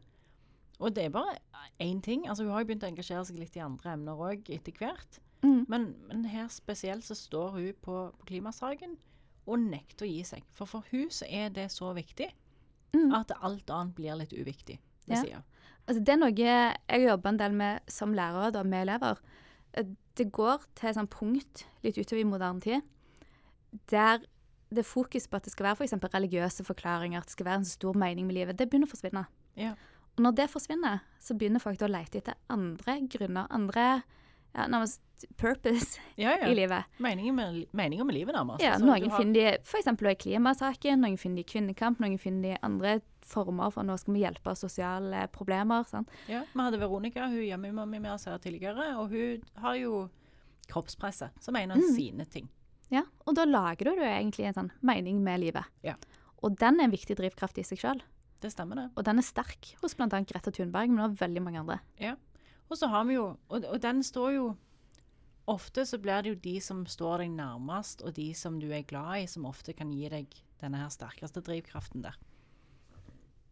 Og det er bare én ting. Altså, hun har jo begynt å engasjere seg litt i andre emner òg etter hvert. Mm. Men, men her spesielt så står hun på, på klimasaken og nekter å gi seg. For for hun så er det så viktig Mm. at alt annet blir litt uviktig Det, Ja. Altså, det er noe jeg jobber en del med som lærer da, med elever. Det går til et sånt punkt litt utover i moderne tid der det er fokus på at det skal være for religiøse forklaringer, at det skal være en stor mening med livet, det begynner å forsvinne. Ja. Og når det forsvinner, så begynner folk å lete etter andre grunner, andre ja, nærmest purpose Ja, i livet. Meninger med, meninger med livet, nærmest. Ja, Altså, noen har- finner de f.eks. i klimasaken, noen finner de i kvinnekamp, noen finner de i andre former for nå skal vi hjelpe sosiale problemer. Sant? Ja, Vi hadde Veronica, hun hjemmemamma med oss her tidligere, og hun har jo kroppspresset som en av Mm. sine ting. Ja, og da lager du jo egentlig en sånn mening med livet. Ja. Og den er en viktig drivkraft i seg sjøl. Det stemmer, det. Og den er sterk hos bl.a. Greta Thunberg, men også veldig mange andre. Ja, Og så har vi jo og, og den står jo Ofte så blir det jo de som står deg nærmest, og de som du er glad i, som ofte kan gi deg denne her sterkeste drivkraften der.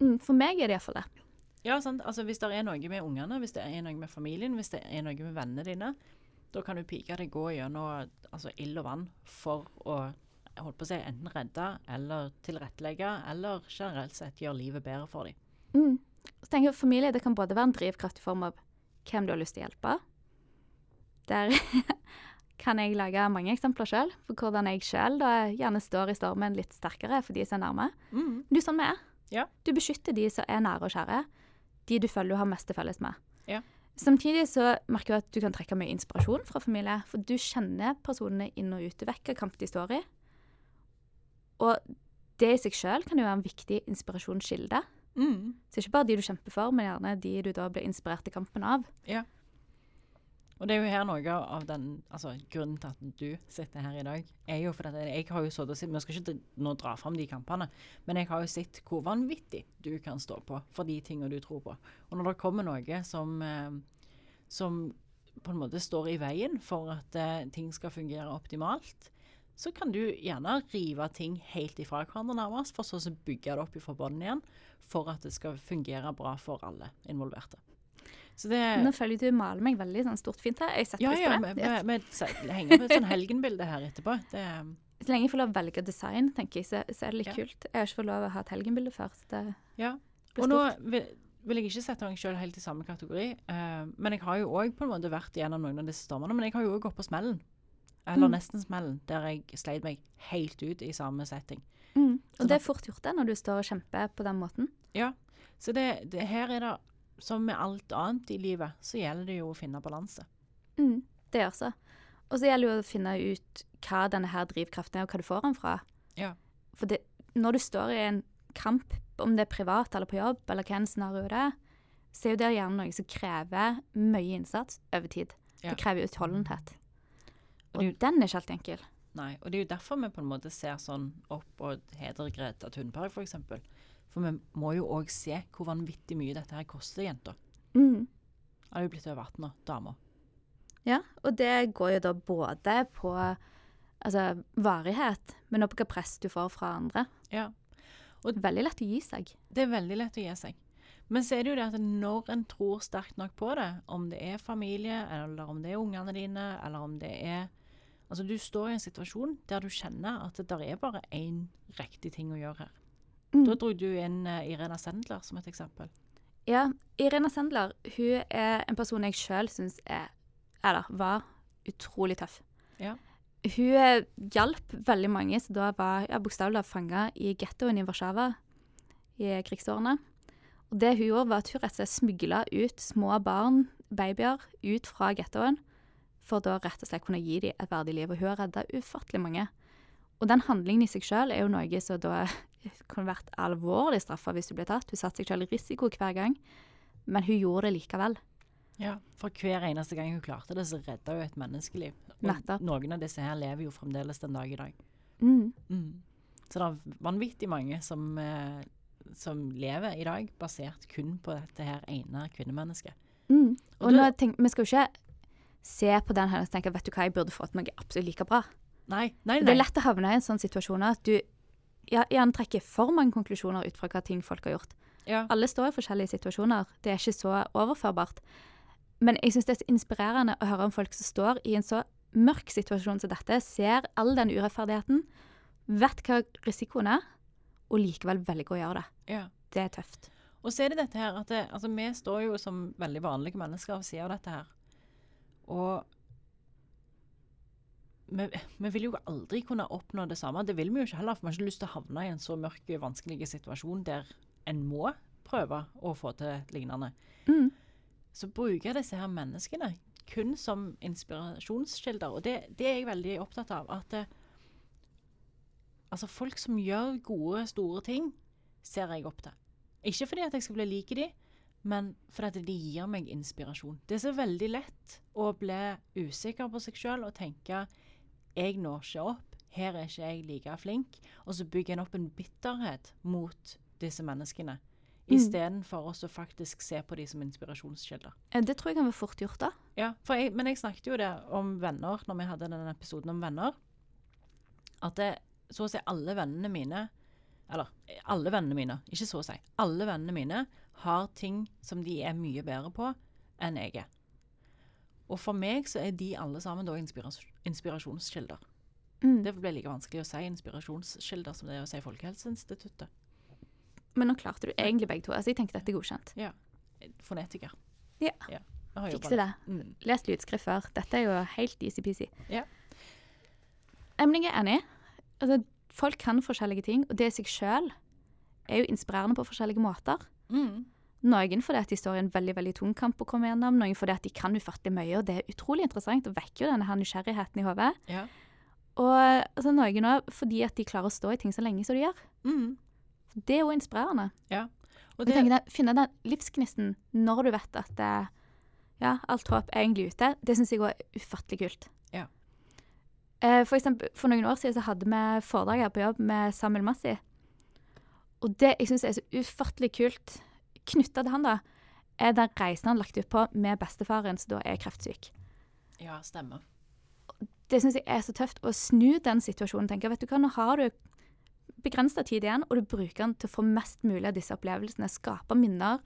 Mm, for meg er det iallfall det. Ja, sant? Altså Hvis det er noe med ungene, hvis det er noe med familien, hvis det er noe med vennene dine, da kan du pike deg gå gjennom altså, ild og vann for å jeg holdt på å si, enten redde eller tilrettelegge, eller generelt sett gjøre livet bedre for dem. Mm. Så tenker jeg Familie det kan både være en drivkraft i form av hvem du har lyst til å hjelpe. Der kan jeg lage mange eksempler sjøl på hvordan jeg sjøl gjerne står i stormen litt sterkere for de som er nærme. Mm. Du sånn vi er. Ja. Du beskytter de som er nære og kjære. De du føler du har mest til felles med. Ja. Samtidig så merker du at du kan trekke mye inspirasjon fra familie. For du kjenner personene inn og ut. Du vet hvilken kamp de står i. Og det i seg sjøl kan jo være en viktig inspirasjonskilde. Mm. Så ikke bare de du kjemper for, men gjerne de du da blir inspirert i kampen av. Og det er jo her noe av den altså, grunnen til at du sitter her i dag, er jo fordi jeg har jo sittet og sett Vi skal ikke nå dra fram de kampene, men jeg har jo sett hvor vanvittig du kan stå på for de tingene du tror på. Og når det kommer noe som, eh, som på en måte står i veien for at eh, ting skal fungere optimalt, så kan du gjerne rive ting helt ifra hverandre nærmest, for så å bygge det opp fra bunnen igjen, for at det skal fungere bra for alle involverte. Så det, Nå føler jeg du maler meg veldig sånn stort fint her. Jeg setter ja, pris ja, på det. vi, vi henger på et sånn helgenbilde her etterpå. Det, Så lenge jeg får lov å velge design, tenker jeg, så, så er det litt Ja. kult. Jeg har ikke fått lov å ha et helgenbilde før. Så det ja. Og nå vil, vil jeg ikke sette meg sjøl helt i samme kategori, uh, men jeg har jo òg på en måte vært gjennom noen av disse stormene. Men jeg har jo òg gått på smellen. Eller Mm. nesten smellen, der jeg sleit meg helt ut i samme setting. Mm. Så Og det er fort gjort det, når du står og kjemper på den måten. Ja. Så det, det, her er det, som med alt annet i livet, så gjelder det jo å finne balanse. Mm. Det gjør så. Og så gjelder det å finne ut hva denne her drivkraften er, og hva du får den fra. Ja. For det, når du står i en kamp, om det er privat eller på jobb, eller hva enn scenario det er, så er jo det gjerne noe som krever mye innsats over tid. Ja. Det krever utholdenhet. Og Og jo- den er ikke alltid enkel. Nei, og det er jo derfor vi på en måte ser sånn opp og hedrer Greta Thunberg, f.eks. For, vi må jo òg se hvor vanvittig mye dette her koster jenta. Mm. Er jo blitt over 18 år, dama. Ja, og det går jo da både på altså, varighet, men også på hva press du får fra andre. Ja. Og Veldig lett å gi seg. Det er veldig lett å gi seg. Men så er det jo det at når en tror sterkt nok på det, om det er familie, eller om det er ungene dine, eller om det er Altså, du står i en situasjon der du kjenner at det der er bare én riktig ting å gjøre her. Mm. Da dro du inn eh, Irena Sendler som et eksempel. Ja, Irena Sendler hun er en person jeg sjøl syns er, eller var, utrolig tøff. Ja. Hun eh, hjalp veldig mange som da var ja, bokstavelig talt fanga i gettoen i Warszawa i krigsårene. Og det hun gjorde, var at hun rett og slett smugla ut små barn, babyer, ut fra gettoen, for da rett og slett kunne gi dem et verdig liv. Og hun har redda ufattelig mange. Og den handlingen i seg sjøl er jo noe som da kunne vært alvorlig straffa hvis du ble tatt. Hun satte seg selv i risiko hver gang, men hun gjorde det likevel. Ja, For hver eneste gang hun klarte det, så redda hun et menneskeliv. Og Nettopp. noen av disse her lever jo fremdeles den dag i dag. Mm. Mm. Så det er vanvittig mange som, eh, som lever i dag basert kun på dette her ene kvinnemennesket. Mm. Og Og du- tenk, vi skal jo ikke se på den hendelsen og tenke vet du hva, jeg burde fått noe absolutt like bra. Nei, nei, nei. Det er lett å havne i en sånn situasjon at du gjerne trekker for mange konklusjoner ut fra hva ting folk har gjort. Ja. Alle står i forskjellige situasjoner. Det er ikke så overførbart. Men jeg syns det er så inspirerende å høre om folk som står i en så mørk situasjon som dette, ser all den urettferdigheten, vet hva risikoen er, og likevel velger å gjøre det. ja. Det er tøft. Og så er det dette her at det, altså, vi står jo som veldig vanlige mennesker og siden av dette her. Og vi, vi vil jo aldri kunne oppnå det samme. Det vil vi jo ikke heller, for vi har ikke lyst til å havne i en så mørk, vanskelig situasjon der en må prøve å få til lignende. Mm. Så bruker jeg disse her menneskene kun som inspirasjonskilder. Og det, det er jeg veldig opptatt av. At eh, altså folk som gjør gode, store ting, ser jeg opp til. Ikke fordi at jeg skal bli lik de, men fordi at de gir meg inspirasjon. Det er så veldig lett å bli usikker på seg sjøl og tenke jeg når ikke opp, her er ikke jeg like flink. Og så bygger en opp en bitterhet mot disse menneskene. Mm. Istedenfor å faktisk se på de som inspirasjonskilder. Det tror jeg kan være fort gjort, da. Ja, for jeg, men jeg snakket jo det om venner når vi hadde denne episoden om venner. At det, så å si alle vennene mine Eller alle vennene mine, ikke så å si. Alle vennene mine har ting som de er mye bedre på enn jeg er. Og for meg så er de alle sammen da inspiras inspirasjonskilder. Mm. Det ble like vanskelig å si inspirasjonskilder som det er å si Folkehelseinstituttet. Men nå klarte du egentlig begge to. Altså, jeg tenker dette er godkjent. Ja. Fonetiker. Ja. ja. Fikse det. der. Mm. Les lydskrift før. Dette er jo helt easy-peasy. Ja. Emning er enig. Altså, folk kan forskjellige ting, og det i seg sjøl er jo inspirerende på forskjellige måter. Mm. Noen fordi at de står i en veldig veldig tung kamp å komme gjennom, noen fordi at de kan ufattelig mye, og det er utrolig interessant og vekker jo denne her nysgjerrigheten i hodet. Ja. Og altså, noen òg fordi at de klarer å stå i ting så lenge som de gjør. Mm. Det er jo inspirerende. Ja. Og det... jeg, Finne den livsgnisten når du vet at det, ja, alt håp er egentlig ute, det syns jeg òg er ufattelig kult. Ja. Eh, For eksempel, for noen år siden så hadde vi foredrag her på jobb med Samuel Massi. Og det jeg syns er så ufattelig kult knytta til han, da, er den reisen han lagt ut på med bestefaren som da er kreftsyk. ja, stemmer. Det syns jeg er så tøft å snu den situasjonen. tenker, vet du hva, Nå har du begrensa tid igjen, og du bruker den til å få mest mulig av disse opplevelsene. Skape minner,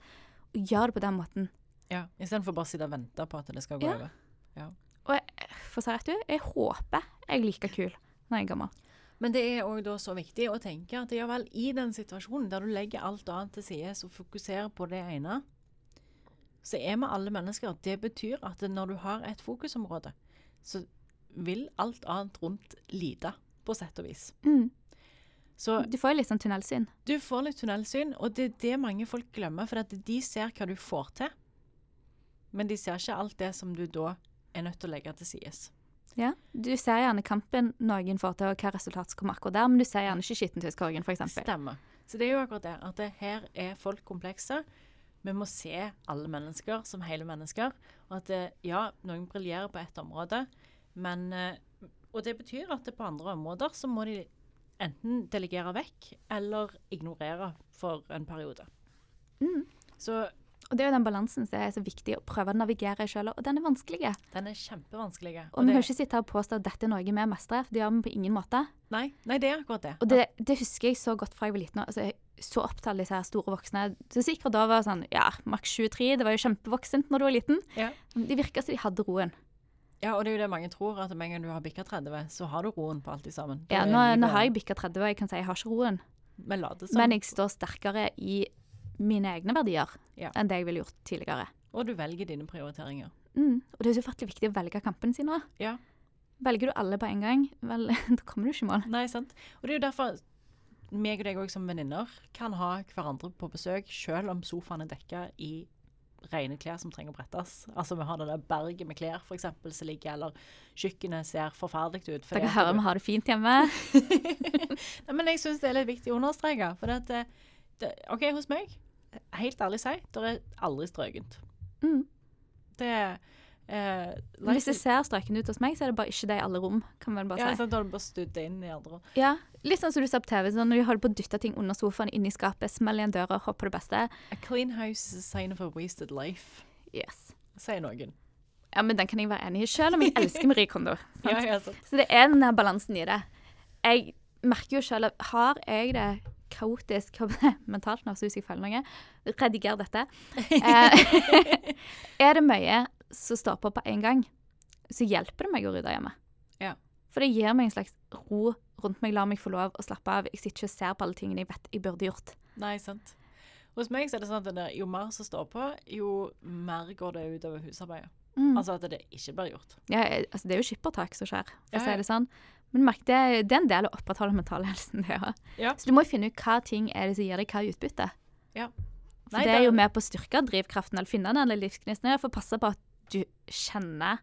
og gjør det på den måten. Ja, Istedenfor bare å sitte og vente på at det skal gå Ja. over. Og jeg, for å si rett ut, jeg håper jeg er like kul når jeg er gammel. Men det er òg da så viktig å tenke at ja vel, i den situasjonen der du legger alt annet til side og fokuserer på det ene, så er vi alle mennesker. Det betyr at når du har et fokusområde, så vil alt annet rundt lide, på sett og vis. Mm. Så Du får jo litt sånn tunnelsyn. du får litt tunnelsyn, og det er det mange folk glemmer, for at de ser hva du får til. Men de ser ikke alt det som du da er nødt til å legge til sides. Ja. Du ser gjerne kampen noen får til, og hva resultat som kommer akkurat der, men du ser gjerne ikke skittentøyskorgen, f.eks. Stemmer. Så det er jo akkurat det. At det, her er folk komplekse. Vi må se alle mennesker som hele mennesker. Og at det, ja, noen briljerer på ett område, men eh, Og det betyr at det på andre områder så må de enten delegere vekk eller ignorere for en periode. Mm. Så Og det er jo den balansen som er så viktig å prøve å navigere i sjøl, og den er vanskelig. den er kjempevanskelig. Og vi kan ikke sitte her og påstå at dette er noe vi mestrer, for det gjør vi på ingen måte. Nei, nei, det er akkurat det. Og det, det husker jeg så godt fra jeg var liten. Altså, jeg så opp til alle disse her store voksne. Så sikkert da var sånn, ja, maks 23, det var jo kjempevoksent når du var liten. Ja. De virka som de hadde roen. Ja, og det er jo det mange tror, at med en gang du har bikka 30, så har du roen på alt sammen. Det Ja, nå, nå har jeg bikka 30, og jeg kan si jeg har ikke roen. Som. Men jeg står sterkere i mine egne verdier Ja. enn det jeg ville gjort tidligere. Og du velger dine prioriteringer. Mm. Og det er så ufattelig viktig å velge kampene sine. Ja. Velger du alle på en gang, vel, da kommer du ikke i mål. Nei, sant. Og det er jo derfor meg og deg òg som venninner kan ha hverandre på besøk, selv om sofaen er dekka i rene klær som trenger å brettes. Altså vi har det der berget med klær for eksempel, som ligger, eller kjøkkenet ser forferdelig ut. fordi Dere hører du- vi har det fint hjemme. Nei, men jeg syns det er litt viktig å understreke. For at det, det, OK, hos meg, helt ærlig si, det er aldri strøkent. Mm. Det er eh, like, hvis det ser strøkent ut hos meg, så er det bare ikke det i alle rom. kan man bare ja, si. Ja, Da har du bare studd inn i andre rom. Ja, Litt sånn som du ser på TV, sånn når de holder på å dytte ting under sofaen, inn i skapet, smell igjen døra, håper det beste. A clean house is a sign of a wasted life, Yes. sier noen. Ja, men den kan jeg være enig i, selv om jeg elsker Marie Kondo. Ja, ja. Så det er den balansen i det. Jeg merker jo selv at har jeg det kaotisk mentalt nå, så hvis jeg føler noe, rediger dette. Eh, er det mye som står på på en gang, så hjelper det meg å rydde hjemme. Ja. For det gir meg en slags ro rundt meg, lar meg få lov å slappe av. Jeg sitter ikke og ser på alle tingene jeg vet jeg burde gjort. Nei, sant. Hos meg så er det sånn at det jo mer som står på, jo mer går det utover husarbeidet. Mm. Altså at det ikke blir gjort. Ja, altså det er jo skippertak som skjer, for å si det sånn. Men merk, det, det er en del av å opprettholde mentalhelsen. det òg. Ja. Så du må jo finne ut hva ting er det som gir deg hva utbytte. Ja. For Nei, det er jo med på å styrke drivkraften, eller finne den eller livsgnisten. For å passe på at du kjenner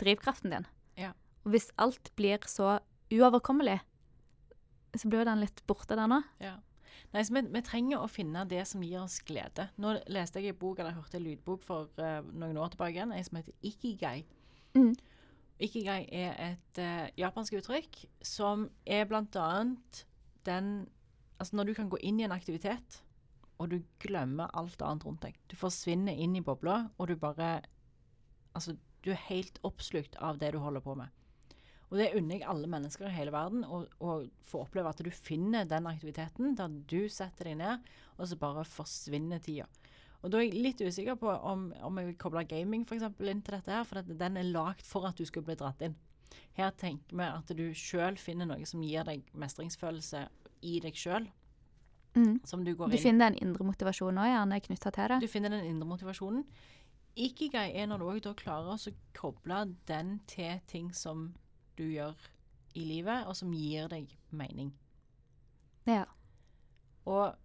drivkraften din. Ja. Og hvis alt blir så uoverkommelig, så blir den litt borte der nå. Ja. Nei, så vi, vi trenger å finne det som gir oss glede. Nå leste jeg en bok, eller hørte en lydbok for uh, noen år tilbake, en som heter Ikigai. Mm. Ikigai er et uh, japansk uttrykk som er annet den Altså når du kan gå inn i en aktivitet, og du glemmer alt annet rundt deg. Du forsvinner inn i bobla, og du bare Altså, du er helt oppslukt av det du holder på med. Og det unner jeg alle mennesker i hele verden å få oppleve at du finner den aktiviteten der du setter deg ned, og så bare forsvinner tida. Og da er jeg litt usikker på om, om jeg vil koble gaming for eksempel inn til dette her, for den er lagd for at du skal bli dratt inn. Her tenker vi at du sjøl finner noe som gir deg mestringsfølelse i deg sjøl, Mm. som du går Du finner den indre motivasjonen òg, gjerne knytta til det. du finner den indre motivasjonen. Ikigai er når du òg klarer å koble den til ting som du gjør i livet, og som gir deg mening. Ja. Og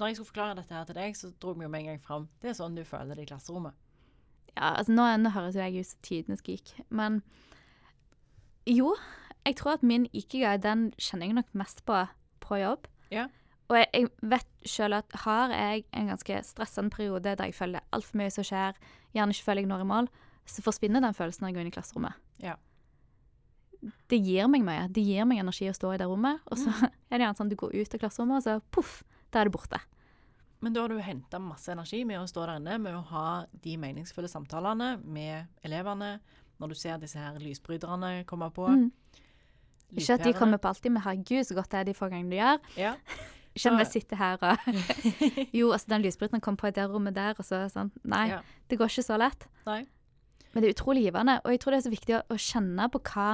når jeg skulle forklare dette her til deg, så dro vi jo med en gang fram. Det er sånn du føler det i klasserommet. ja, altså nå, nå høres jo jeg ut som tidenes geek, men jo, jeg tror at min ikigai, den kjenner jeg nok mest på på jobb. Ja. Og jeg, jeg vet sjøl at har jeg en ganske stressende periode der jeg føler altfor mye som skjer, gjerne ikke føler jeg når i mål, så forsvinner den følelsen når jeg går inn i klasserommet. Ja. Det gir meg mye. Det gir meg energi å stå i det rommet. Og så er det gjerne sånn at du går ut av klasserommet, og så poff, da er det borte. Men da har du henta masse energi med å stå der inne, med å ha de meningsfulle samtalene med elevene. Når du ser disse her lysbryterne komme på. Mm. Ikke at de kommer på alltid, men herregud, så godt det er de få gangene du gjør. Ja. Ikke at vi sitter her og Jo, altså den lysbryteren kom på i det rommet der, og så sånn. Nei, Ja. det går ikke så lett. Nei. Men det er utrolig givende, og jeg tror det er så viktig å, å kjenne på hva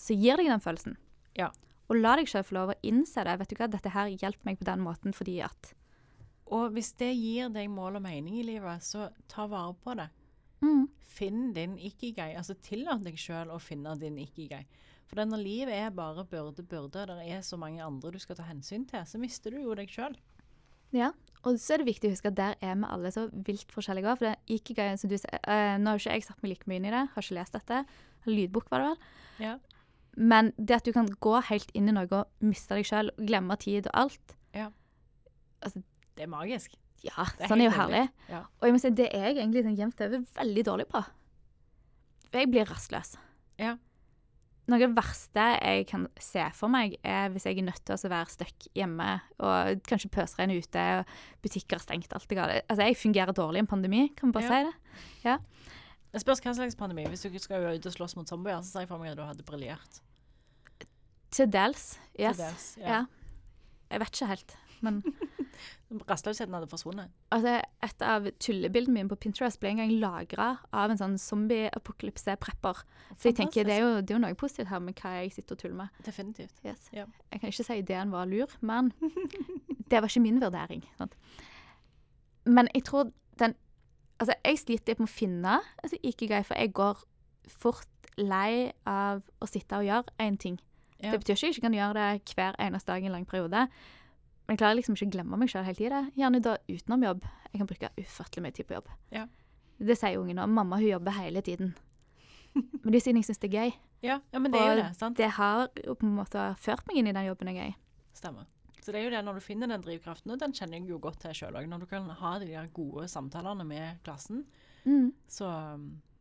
som gir deg den følelsen. Ja. Og la deg selv få lov å innse det. Vet du hva, dette her hjelper meg på den måten fordi at Og hvis det gir deg mål og mening i livet, så ta vare på det. mm, Finn din ikke-gei. Altså tillat deg sjøl å finne din ikke-gei. For når livet er bare byrde, byrde, og det er så mange andre du skal ta hensyn til, så mister du jo deg sjøl. Ja. Og så er det viktig å huske at der er vi alle så vilt forskjellige òg. For det ikigai, som du sier uh, Nå har jo ikke jeg satt meg like mye inn i det, har ikke lest dette. Lydbok, var det vel. Ja. Men det at du kan gå helt inn i noe og miste deg sjøl, glemme tid og alt Det er magisk. Ja, er sånn er jo herlig. Ja. Og jeg må si, det er jeg egentlig sånn jevnt over veldig dårlig på. For jeg blir rastløs. Ja. Noe av det verste jeg kan se for meg, er hvis jeg er nødt til å være stuck hjemme, og kanskje pøsregn ute, og butikker er stengt, alt det gale. Altså, jeg fungerer dårlig i en pandemi, kan vi bare Ja. si det. Det spørs hva slags pandemi. Hvis du skal ut og slåss mot zombier, så ser jeg for meg at du hadde briljert. Til dels. Til Yes. dels, ja. ja. Jeg vet ikke helt, men Rastløsheten hadde forsvunnet. altså, et av tullebildene mine på Pinterest ble en gang lagra av en sånn zombie-apokalypse-prepper. Så jeg tenker det er, jo, det er jo noe positivt her med hva jeg sitter og tuller med. Definitivt. Yes. Ja. Jeg kan ikke si ideen var lur, men det var ikke min vurdering. Sant? Men jeg tror den Altså, jeg sliter litt med å finne altså, gøy, for jeg går fort lei av å sitte og gjøre én ting. Ja. Det betyr ikke at jeg ikke kan gjøre det hver eneste dag i en lang periode. Men jeg klarer liksom ikke å glemme meg sjøl hele tida. Gjerne da utenom jobb. Jeg kan bruke ufattelig mye tid på jobb. Ja. Det sier ungen òg. Mamma hun jobber hele tiden. Men det er siden jeg syns det er gøy. Ja, ja, men det er jo det. sant? Det har jo på en måte ført meg inn i den jobben jeg er i. Stemmer. Så det er jo det når du finner den drivkraften, og den kjenner jeg jo godt til sjøl òg. Når du kan ha de der gode samtalene med klassen, Mm. så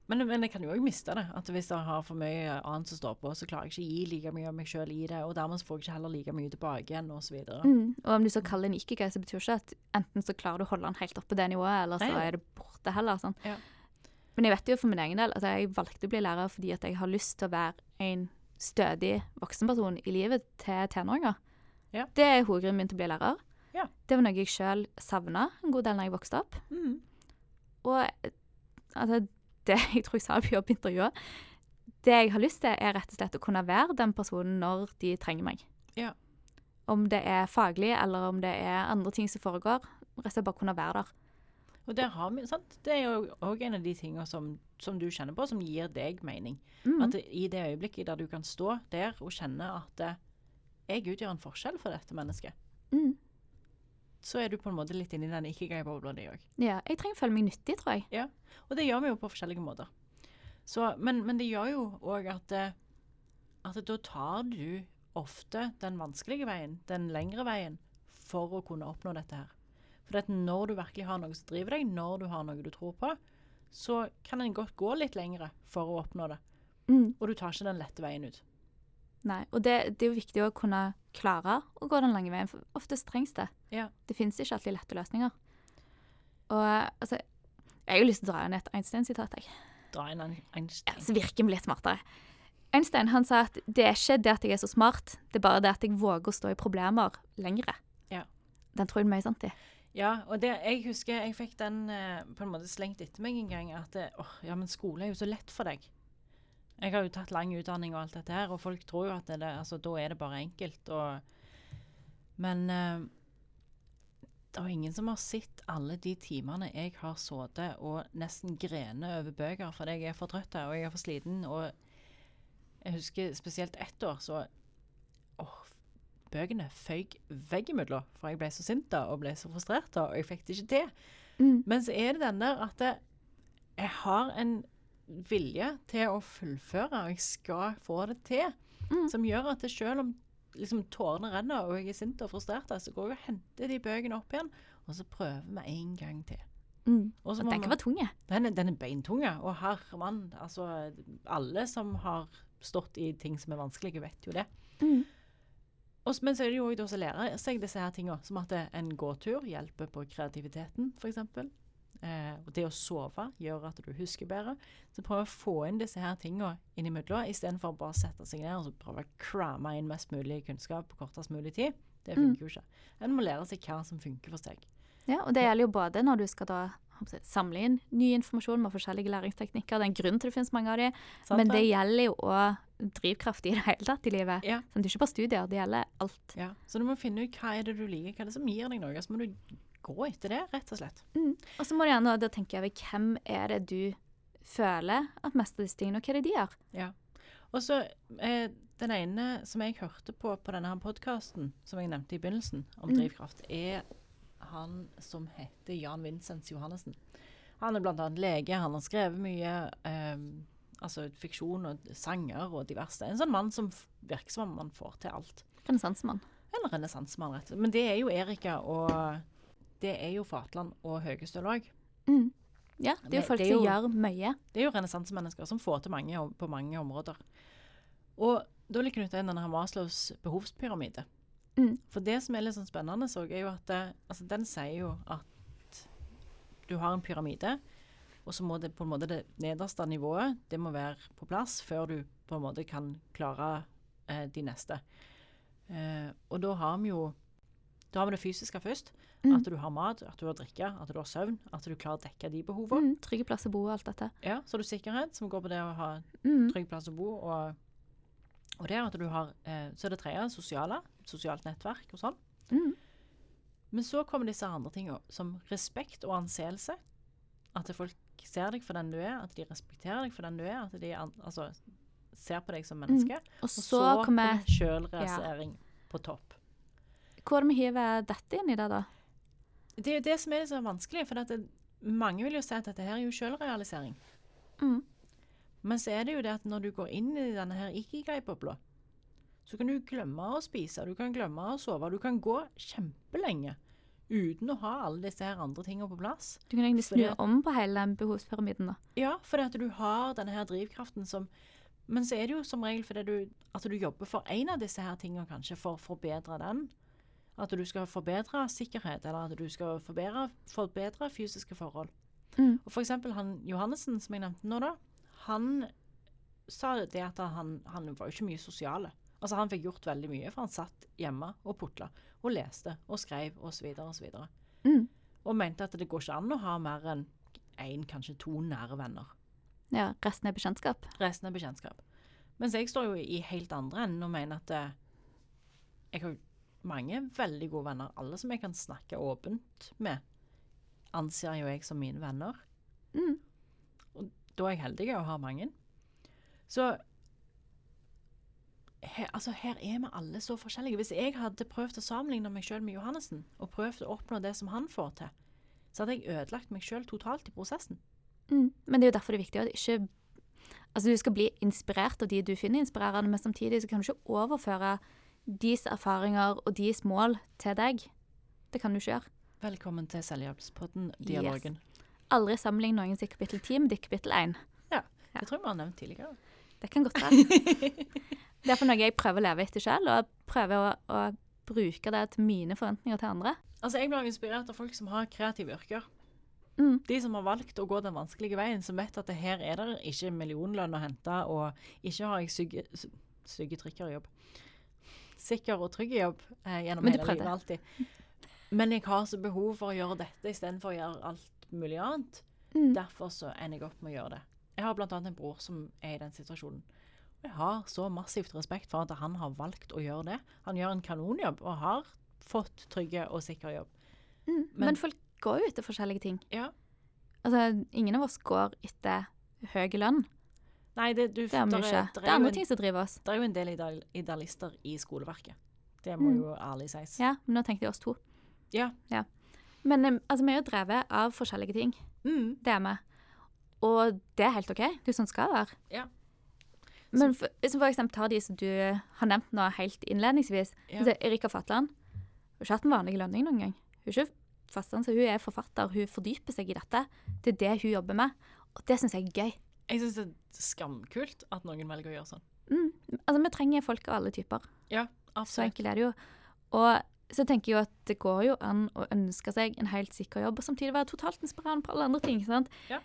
men, men jeg kan jo òg miste det. At hvis jeg har for mye annet som står på, så klarer jeg ikke å gi like mye av meg sjøl i det, og dermed får jeg ikke heller like mye tilbake igjen, osv. Mm. Og om du så kaller den ikke-gøy, så betyr ikke at enten så klarer du å holde den helt oppe det nivået, eller så Nei. er det borte heller. Sånn. Ja. Men jeg vet jo for min egen del at jeg valgte å bli lærer fordi at jeg har lyst til å være en stødig voksenperson i livet til tenåringer. Ja. Det er hovedgrunnen min til å bli lærer. Ja. Det var noe jeg sjøl savna en god del da jeg vokste opp. Mm. Og eh, altså, det jeg tror jeg sa på jobbintervjuet Det jeg har lyst til, er rett og slett å kunne være den personen når de trenger meg. Ja. Om det er faglig, eller om det er andre ting som foregår. Rett og slett bare kunne være der. Og der har vi, sant? Det er jo òg en av de tingene som, som du kjenner på, som gir deg mening. Mm. At i det øyeblikket der du kan stå der og kjenne at eh, jeg utgjør en forskjell for dette mennesket, Mm. Så er du på en måte litt inni den ikigai-bobla di òg. Ja, jeg trenger å føle meg nyttig, tror jeg. Ja, Og det gjør vi jo på forskjellige måter. Så, men, men det gjør jo òg at, eh, at da tar du ofte den vanskelige veien, den lengre veien, for å kunne oppnå dette her. For at når du virkelig har noe som driver deg, når du har noe du tror på, så kan en godt gå litt lengre for å oppnå det. Mm. Og du tar ikke den lette veien ut. Nei, og det, det er jo viktig å kunne klare å gå den lange veien, for oftest trengs det. Ja. Det finnes ikke alltid lette løsninger. Og altså, jeg har jo lyst til å dra inn et Einstein-sitat, jeg. Dra inn en Ja, så virker vi litt smartere. Einstein han sa at det er ikke det at jeg er så smart, det er bare det at jeg våger å stå i problemer lengre. Ja. Den tror jeg mye sant i. Ja, og det, jeg husker jeg fikk den eh, på en måte slengt etter meg en gang. At det, åh, ja, men skole er jo så lett for deg. Jeg har jo tatt lang utdanning og alt dette her, og folk tror jo at det, altså, da er det bare enkelt. Og, men uh, det er ingen som har sett alle de timene jeg har sittet og nesten grenet over bøker fordi jeg er for trøtt og jeg er for sliten. Og jeg husker spesielt ett år, så åh, bøkene føyk veggimellom, for jeg ble så sint da, og ble så frustrert da, og jeg fikk det ikke til. Mm. Men så er det den der at jeg har en vilje til å fullføre, og jeg skal få det til, Mm. som gjør at det selv om liksom, tårene renner, og jeg er sint og frustrert, så går jeg og henter de bøkene opp igjen, og så prøver vi en gang til. Mm. Og den kan være tung. den, den er beintunge, og herremann, altså alle som har stått i ting som er vanskelige, vet jo det. Mm. Og, men så er det jo også å lære seg disse her tingene, som at en gåtur hjelper på kreativiteten, f.eks. Eh, og det å sove gjør at du husker bedre. Så prøv å få inn disse her tingene innimellom, istedenfor å bare sette seg ned og så prøve å cramme inn mest mulig kunnskap på kortest mulig tid. Det funker jo ikke. En må lære seg hva som funker for seg. Ja, og det gjelder jo både når du skal da samle inn ny informasjon med forskjellige læringsteknikker. Det er en grunn til det finnes mange av de, Sant men det? det gjelder jo òg drivkraft i det hele tatt i livet. Ja. Sånn, det er ikke bare studier, det gjelder alt. Ja. Så du må finne ut hva er det du liker, hva er det som gir deg noe. Så må du gå etter det, rett og slett. Mm. Og så må du gjerne da tenke over hvem er det du føler at mest av disse tingene, og hva er det de gjør. Ja. Og så eh, Den ene som jeg hørte på på denne podkasten, som jeg nevnte i begynnelsen, om Mm. drivkraft, er han som heter Jan Vincents Johannessen. Han er bl.a. lege, han har skrevet mye eh, altså fiksjon og sanger og diverse. En sånn mann som virker som om han får til alt. Renessansemann. En renessansemann, rett og slett. Men det er jo Erika og Det er jo Fatland og Høgestøl òg. Mm. Ja, det er jo folk som gjør mye. Det er jo renessansemennesker som får til mange på mange områder. Og da vil jeg knytte inn denne Maslows behovspyramide. Mm. For det som er litt sånn spennende, så er jo at det, altså den sier jo at du har en pyramide, og så må det på en måte det nederste nivået det må være på plass før du på en måte kan klare eh, de neste. Eh, og da har vi jo da har vi det fysiske først. Mm. At du har mat, at du har drikke, at du har søvn. At du klarer å dekke de behovene. Mm. Trygge plasser å bo og alt dette. Ja, så har du sikkerhet, som går på det å ha Mm. trygg plass å bo. Og, og det er at du har eh, Så det tredje sosiale. Sosialt nettverk og sånn. Mm. Men så kommer disse andre tingene, som respekt og anseelse. At folk ser deg for den du er, at de respekterer deg for den du er. At de altså, ser på deg som menneske. Og Og så, så kommer sjølrealisering ja. på topp. Hvor det vi hiver dette inn i det, da? Det er jo det som er så vanskelig, for det, mange vil jo si at dette her er jo sjølrealisering. Mm. Men så er det jo det at når du går inn i denne her ikigai-bobla, så kan du glemme å spise, du kan glemme å sove, du kan gå kjempelenge uten å ha alle disse her andre tingene på plass. Du kan egentlig snu det- om på hele den behovspyramiden, da. Ja, fordi at du har denne her drivkraften som Men så er det jo som regel fordi du, at du jobber for en av disse her tingene, kanskje, for å forbedre den. At du skal forbedre sikkerhet, eller at du skal forbedre, forbedre fysiske forhold. Mm. Og for eksempel han Johannessen, som jeg nevnte nå, da. Han sa det at han, han var ikke mye sosiale. Altså Han fikk gjort veldig mye, for han satt hjemme og putla. Og leste og skrev osv. så Mm. Og mente at det går ikke an å ha mer enn én, kanskje to nære venner. Ja, resten er bekjentskap. Resten er bekjentskap. Mens jeg står jo i helt andre enden og mener at eh, jeg har mange veldig gode venner. Alle som jeg kan snakke åpent med, anser jo jeg som mine venner. Mm. Og da er jeg heldig å ha mange. Så her, altså her er vi alle så forskjellige. Hvis jeg hadde prøvd å sammenligne meg sjøl med Johannessen, og prøvd å oppnå det som han får til, så hadde jeg ødelagt meg sjøl totalt i prosessen. Mm. Men det er jo derfor det er viktig at ikke Altså, du skal bli inspirert av de du finner inspirerende, men samtidig så kan du ikke overføre deres erfaringer og deres mål til deg. Det kan du ikke gjøre. Velkommen til Selvhjelpspodden, dialogen. Aldri sammenlign noen sitt kapittel 10 med ditt kapittel 1. Ja. Det tror jeg vi har nevnt tidligere. Det kan godt være. Det er for noe jeg prøver å leve etter selv, og prøver å, å bruke det til mine forventninger til andre. Altså, Jeg blir inspirert av folk som har kreative yrker. Mm. De som har valgt å gå den vanskelige veien, som vet at det her er det ikke millionlønn å hente, og ikke har jeg stygge trikker i trykkerjobb. Sikker og trygg jobb eh, gjennom hele livet alltid. Men jeg har så behov for å gjøre dette istedenfor å gjøre alt mulig annet. Mm. Derfor så ender jeg opp med å gjøre det. Jeg har annet en bror som er i den situasjonen. Jeg har så massivt respekt for at han har valgt å gjøre det. Han gjør en kanonjobb og har fått trygge og sikker jobb. Mm. Men- Men folk går jo etter forskjellige ting. Ja. Altså, ingen av oss går etter høy lønn. Nei, det, du, Det er vi der ikke. er, Det er andre ting som driver oss. Det er jo en del idealister i skoleverket. Det må Mm. jo ærlig sies. Ja, men nå tenkte jeg oss to. Ja. Men altså, vi er jo drevet av forskjellige ting. Mm. Det er vi. Og det er helt OK. Det er sånn skal være. Ja. Men for, hvis vi eksempel tar de som du har nevnt nå helt innledningsvis. Ja. Altså, Erika Fatland hun har ikke hatt en vanlig lønning noen gang. Hun er ikke fastansatt, hun er forfatter. Hun fordyper seg i dette. Det er det hun jobber med. Og det syns jeg er gøy. Jeg syns det er skamkult at noen velger å gjøre sånn. Mm. Altså, vi trenger folk av alle typer. Ja, absolutt. Så enkelt er det jo. Og så tenker jeg jo at det går jo an å ønske seg en helt sikker jobb, og samtidig være totalt inspirerende på alle andre ting. sant? Ja.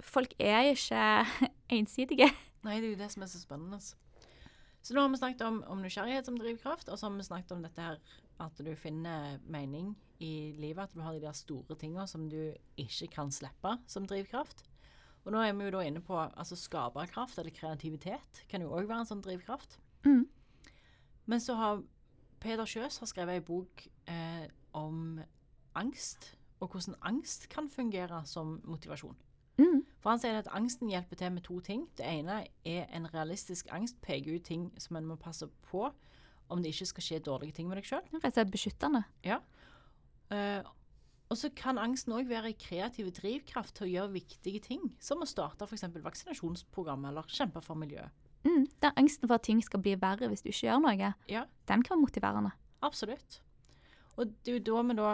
Folk er ikke ensidige. Nei, det er jo det som er så spennende. Så nå har vi snakket om, om nysgjerrighet som drivkraft, og så har vi snakket om dette her at du finner mening i livet, at du har de der store tingene som du ikke kan slippe som drivkraft. Og nå er vi jo da inne på altså skaperkraft eller kreativitet kan jo òg være en sånn drivkraft. Mm. Men så har Peder Kjøs har skrevet ei bok eh, om angst, og hvordan angst kan fungere som motivasjon. Mm. For han sier at angsten hjelper til med to ting. Det ene er en realistisk angst peker ut ting som en må passe på om det ikke skal skje dårlige ting med deg sjøl. Rett og slett beskyttende. Eh, og så kan angsten òg være en kreativ drivkraft til å gjøre viktige ting, som å starte f.eks. vaksinasjonsprogram eller kjempe for miljøet. Mm. Er angsten for at ting skal bli verre hvis du ikke gjør noe. Ja. Den kan være motiverende. Absolutt. Og det er jo da vi da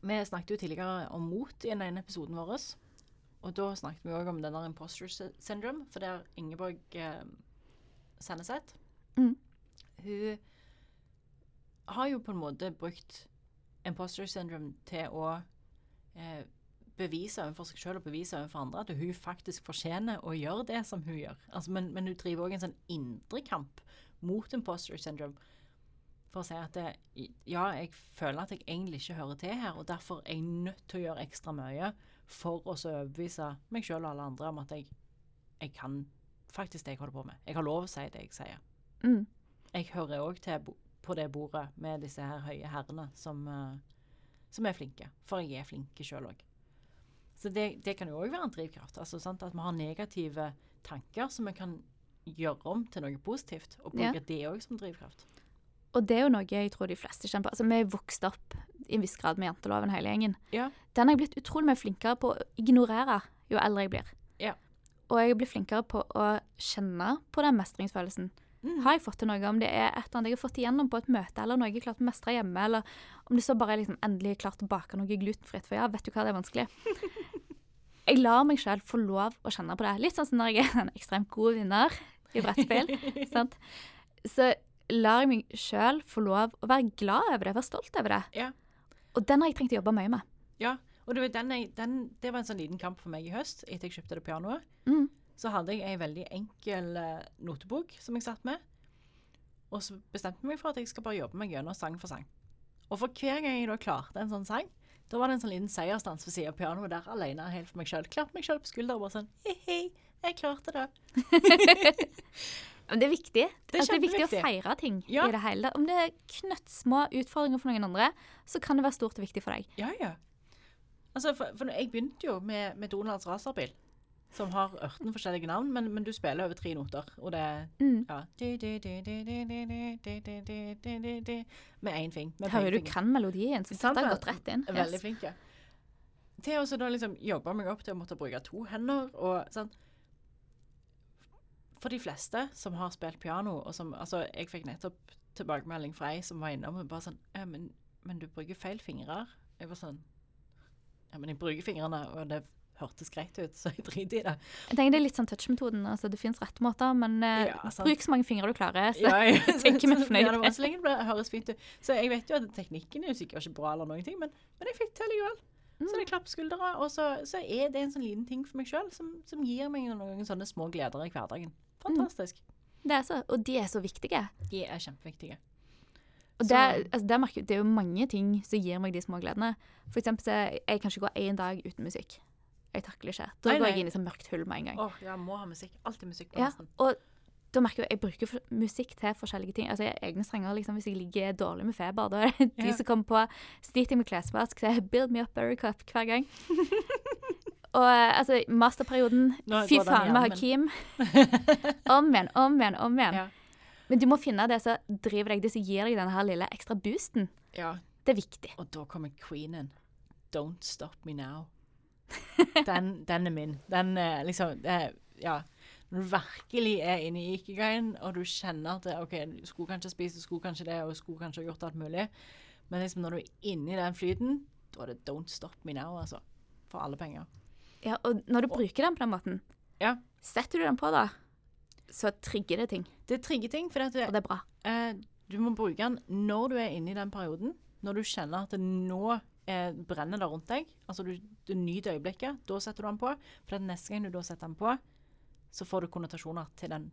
Vi snakket jo tidligere om mot i den ene episoden vår. Og da snakket vi òg om den der imposter sy- syndrome, for der Ingeborg eh, Senneset Mm. Hun har jo på en måte brukt imposter syndrome til å eh, bevise overfor seg selv og bevise overfor andre at hun faktisk fortjener å gjøre det som hun gjør. Altså, men, men hun driver òg en sånn indre kamp mot imposter syndrome for å si at det, ja, jeg føler at jeg egentlig ikke hører til her, og derfor er jeg nødt til å gjøre ekstra mye for å overbevise meg selv og alle andre om at jeg, jeg kan faktisk det jeg holder på med. Jeg har lov å si det jeg sier. Mm. Jeg hører òg til på det bordet med disse her høye herrene som, eh, som er flinke, for jeg er flinke sjøl òg. Så det, det kan jo òg være en drivkraft. Altså, sant? At vi har negative tanker som vi kan gjøre om til noe positivt, og Ja. det òg som drivkraft. Og det er jo noe jeg tror de fleste kjenner på. Altså, vi er vokst opp i en viss grad med janteloven, hele gjengen. Ja. Den har jeg blitt utrolig mye flinkere på å ignorere jo eldre jeg blir. Ja. Og jeg blir flinkere på å kjenne på den mestringsfølelsen. Mm. Har jeg fått til noe, om det er et eller annet jeg har fått igjennom på et møte, eller noe jeg har klart å mestre hjemme, eller om det så bare er liksom endelig klart å bake noe glutenfritt, for ja, vet du hva, det er vanskelig. Jeg lar meg sjøl få lov å kjenne på det. Litt sånn som når jeg er en ekstremt god vinner i brettspill. sant? Så lar jeg meg sjøl få lov å være glad over det, være stolt over det. Ja. Og den har jeg trengt å jobbe mye med. Ja, og du vet, den, jeg- den, det var en sånn liten kamp for meg i høst, etter jeg kjøpte det pianoet. Mm. Så hadde jeg ei veldig enkel eh, notebok som jeg satt med. Og så bestemte jeg meg for at jeg skal bare jobbe meg gjennom sang for sang. Og for hver gang jeg da klarte en sånn sang, da var det en sånn liten seiersdans ved siden av pianoet der alene, helt for meg sjøl. Klappet meg sjøl på skulderen og bare sånn Hei, jeg klarte det. Men det er viktig. Det er altså, det er viktig å feire ting Ja. i det hele. Om det er knøttsmå utfordringer for noen andre, så kan det være stort og viktig for deg. Ja, ja. Altså, for, for jeg begynte jo med, med Donalds racerbil, som har 18 forskjellige navn, men, men, du spiller over tre noter. Og det er mm. ja. Med én fing. Med Hører du kan melodien, så setter den gått rett inn. Veldig flink, ja. Til å da liksom jobbe meg opp til å måtte bruke to hender og sånn. For de fleste som har spilt piano, og som Altså, jeg fikk nettopp tilbakemelding fra ei som var innom, og bare sånn ja, men, men du bruker feil fingrer. Jeg var sånn Ja, men jeg bruker fingrene, og det hørtes greit ut, så jeg driter i det. Jeg tenker Det er litt sånn touch-metoden. altså Det fins rette måter, men eh, Ja, bruk så mange fingre du klarer. Så. Ja, jeg tenker vi fornøyd. Ja, så lenge det høres fint ut. Så jeg vet jo at teknikken er jo sikkert ikke bra, eller noen ting, men, men jeg fikk til likevel. Så Mm. det er klapp på og så, så er det en sånn liten ting for meg sjøl som, som gir meg noen sånne små gleder i hverdagen. Fantastisk. Det er så, og de er så viktige. De er kjempeviktige. Og det, altså, det, merker, det er jo mange ting som gir meg de små gledene. For eksempel så jeg kan ikke gå én dag uten musikk. Jeg takler ikke. Da Nei, går jeg inn i sånn mørkt hull med en gang. Åh, ja, må ha musikk. Alltid musikk på Ja, nesten. og da merker jeg jeg bruker musikk til forskjellige ting. Altså jeg har egne strenger liksom, hvis jeg ligger dårlig med feber. Da er det de som kommer på sliter med klesvask, til build me up buttercup hver gang. og eh, altså, masterperioden, fy faen med Hakeem. Om igjen, om igjen, om igjen. Ja. Men du må finne det som driver deg, det som gir deg denne her lille ekstra boosten. ja. Det er viktig. Og da kommer queenen. Don't stop me now. Den, den er min. Den er liksom det er, Ja. Når du virkelig er inne i ikigaien, og du kjenner at det, OK, du skulle kanskje spise, du skulle kanskje det, og du skulle kanskje gjort alt mulig, men liksom når du er inne i den flyten, da er det don't stop me now, altså. For alle penger. Ja, og når du bruker den på den måten, Ja. setter du den på da, så trigger det ting. Det trigger ting, for at Og det, det er bra. eh, du må bruke den når du er inne i den perioden. Når du kjenner at det nå eh, brenner det rundt deg. Altså du, du nyter øyeblikket. Da setter du den på. For neste gang du da setter den på, så får du konnotasjoner til den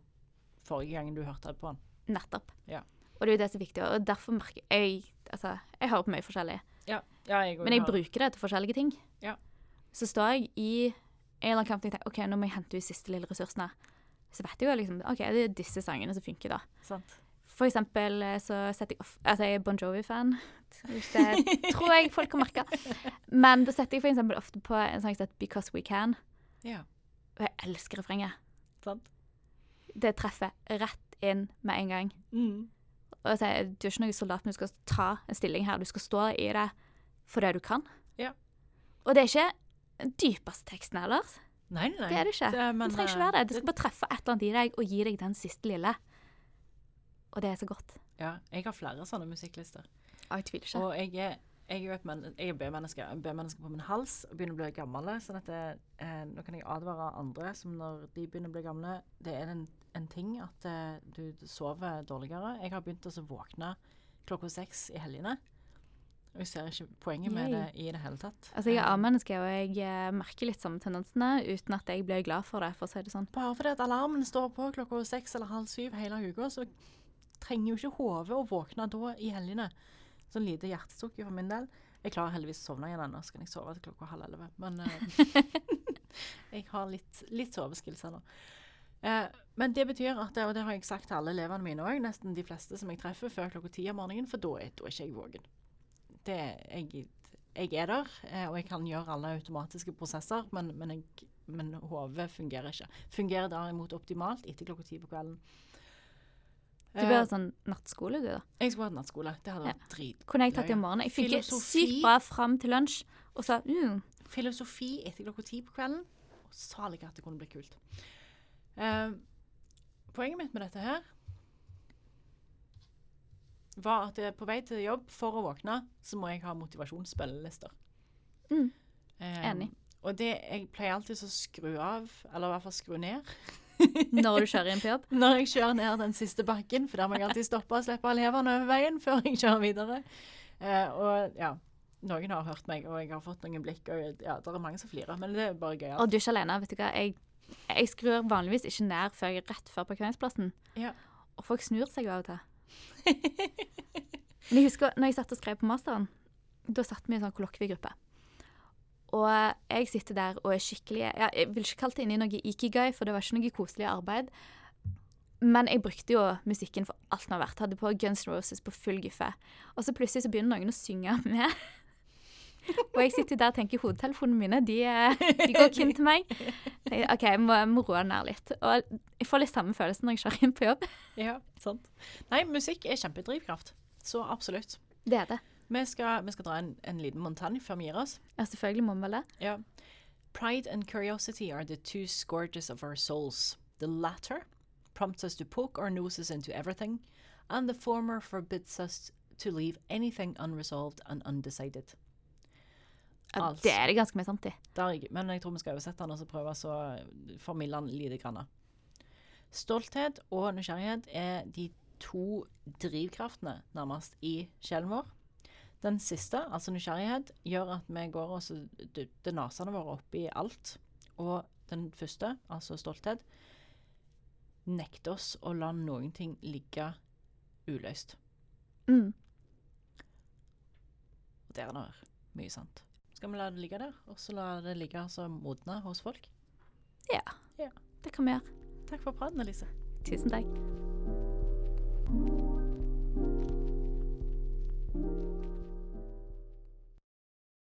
forrige gangen du hørte på den. Nettopp. Ja. Og det er jo det som er viktig. Og derfor merker jeg Altså, jeg hører på mye forskjellig. Ja, ja jeg Men jeg bruker det til forskjellige ting. Ja. Så står jeg i en eller annen kamp og tenker OK, nå må jeg hente ut siste lille ressursene. Så vet jeg jo liksom OK, det er disse sangene som funker, da. Sant. For eksempel eh, så setter jeg off Altså, jeg er Bon Jovi-fan. Det tror jeg folk har merka. Men da setter jeg for eksempel ofte på en sang som heter Because We Can. Ja, Og jeg elsker refrenget. sant. Det treffer rett inn med en gang. Mm. Og så, Du er ikke noen soldat, men du skal ta en stilling her. Du skal stå i det for det du kan. Ja. Og det er ikke den dypeste teksten heller. Nei, nei. Det er det ikke. Det, Det trenger ikke være det. Det skal bare treffe et eller annet i deg og gi deg den siste lille. Og det er så godt. Ja, jeg har flere sånne musikklister. Ja, Jeg tviler ikke. Og jeg er, jeg er jo et jeg er B-menneske B-menneske på min hals og begynner å bli gammel. Sånn at det, eh, nå kan jeg advare andre som når de begynner å bli gamle, det er en, en ting at eh, du sover dårligere. Jeg har begynt å våkne klokka seks i helgene. Og jeg ser ikke poenget med det i det hele tatt. Altså, Jeg er Eh, A-menneske, og jeg eh, merker litt samme tendensene uten at jeg blir glad for det, for å si det sånn. Bare fordi at alarmen står på klokka seks eller halv syv hele uka, så trenger jo ikke hodet å våkne da i helgene. Sånn lite hjertesukk for min del. Jeg klarer heldigvis å sovne igjen ennå, så kan jeg sove til klokka halv elleve. Men uh, jeg har litt, litt soveskills her nå. Uh, men det betyr at, og det har jeg sagt til alle elevene mine òg, nesten de fleste som jeg treffer før klokka ti om morgenen, for da er, da er ikke jeg våken. Det, jeg, jeg er der, eh, og jeg kan gjøre alle automatiske prosesser, men, men men hodet fungerer ikke. Fungerer derimot optimalt etter klokka ti på kvelden. Du bør ha Eh, sånn nattskole, du, da. jeg skulle hatt nattskole. Det hadde Ja. vært drit. Kunne jeg tatt det Ja, om morgenen? Jeg fikk sykt bra fram til lunsj, og så mm, Filosofi etter klokka ti på kvelden. Og salig at det kunne bli kult. Uh, poenget mitt med dette her var at jeg på vei til jobb, for å våkne, så må jeg ha motivasjonsspillelister. Mm. Um, Enig. Og det, jeg pleier alltid å skru av, eller i hvert fall skru ned, når du kjører inn på jobb. når jeg kjører ned den siste bakken. For der må jeg alltid stoppe og slippe elevene over veien før jeg kjører videre. Eh, og ja, noen har hørt meg, og jeg har fått noen blikk, og ja, det er mange som flirer, men det er bare gøy. Og du er ikke alene. vet du hva? Jeg, jeg skrur vanligvis ikke ned før jeg er rett før parkeringsplassen. Ja. Og folk snur seg jo av og til. Men jeg husker når jeg satt og skrev på masteren, da satt vi i en sånn kollokviegruppe. Og jeg sitter der og er skikkelig ja, Jeg vil ikke kalle det inn i noe ikigai, for det var ikke noe koselig arbeid. Men jeg brukte jo musikken for alt den var verdt. Hadde på Guns N' Roses på full guffe. Og så plutselig så begynner noen å synge med. Og jeg sitter der og tenker hodetelefonene mine de, er- de går kun til meg. Jeg, OK, jeg må, jeg må roe ned litt. Og jeg får litt samme følelsen når jeg kjører inn på jobb. Ja, sant. Nei, musikk er kjempedrivkraft. Så absolutt. Det er det. Vi skal, vi skal dra en, en liten montagne før vi gir oss. Ja, selvfølgelig må vi vel det. Ja. Pride and curiosity are the two scourges of our souls. The latter prompts us to poke our noses into everything, and the former forbids us to leave anything unresolved and undecided. Ja, Altså. Det er det ganske mye sant i. Men jeg tror vi skal oversette den og så prøve å formidle den lite grann. Stolthet og nysgjerrighet er de to drivkraftene nærmest i sjelen vår. Den siste, altså nysgjerrighet, gjør at vi går og så dytter nesene våre opp i alt. Og den første, altså stolthet, nekter oss å la noen ting ligge uløst. Mm. Og der er det mye sant. Skal vi la det ligge der, og så la det ligge som modne hos folk? Ja. Ja. Det kan vi gjøre. Takk for praten, Elise. Tusen takk.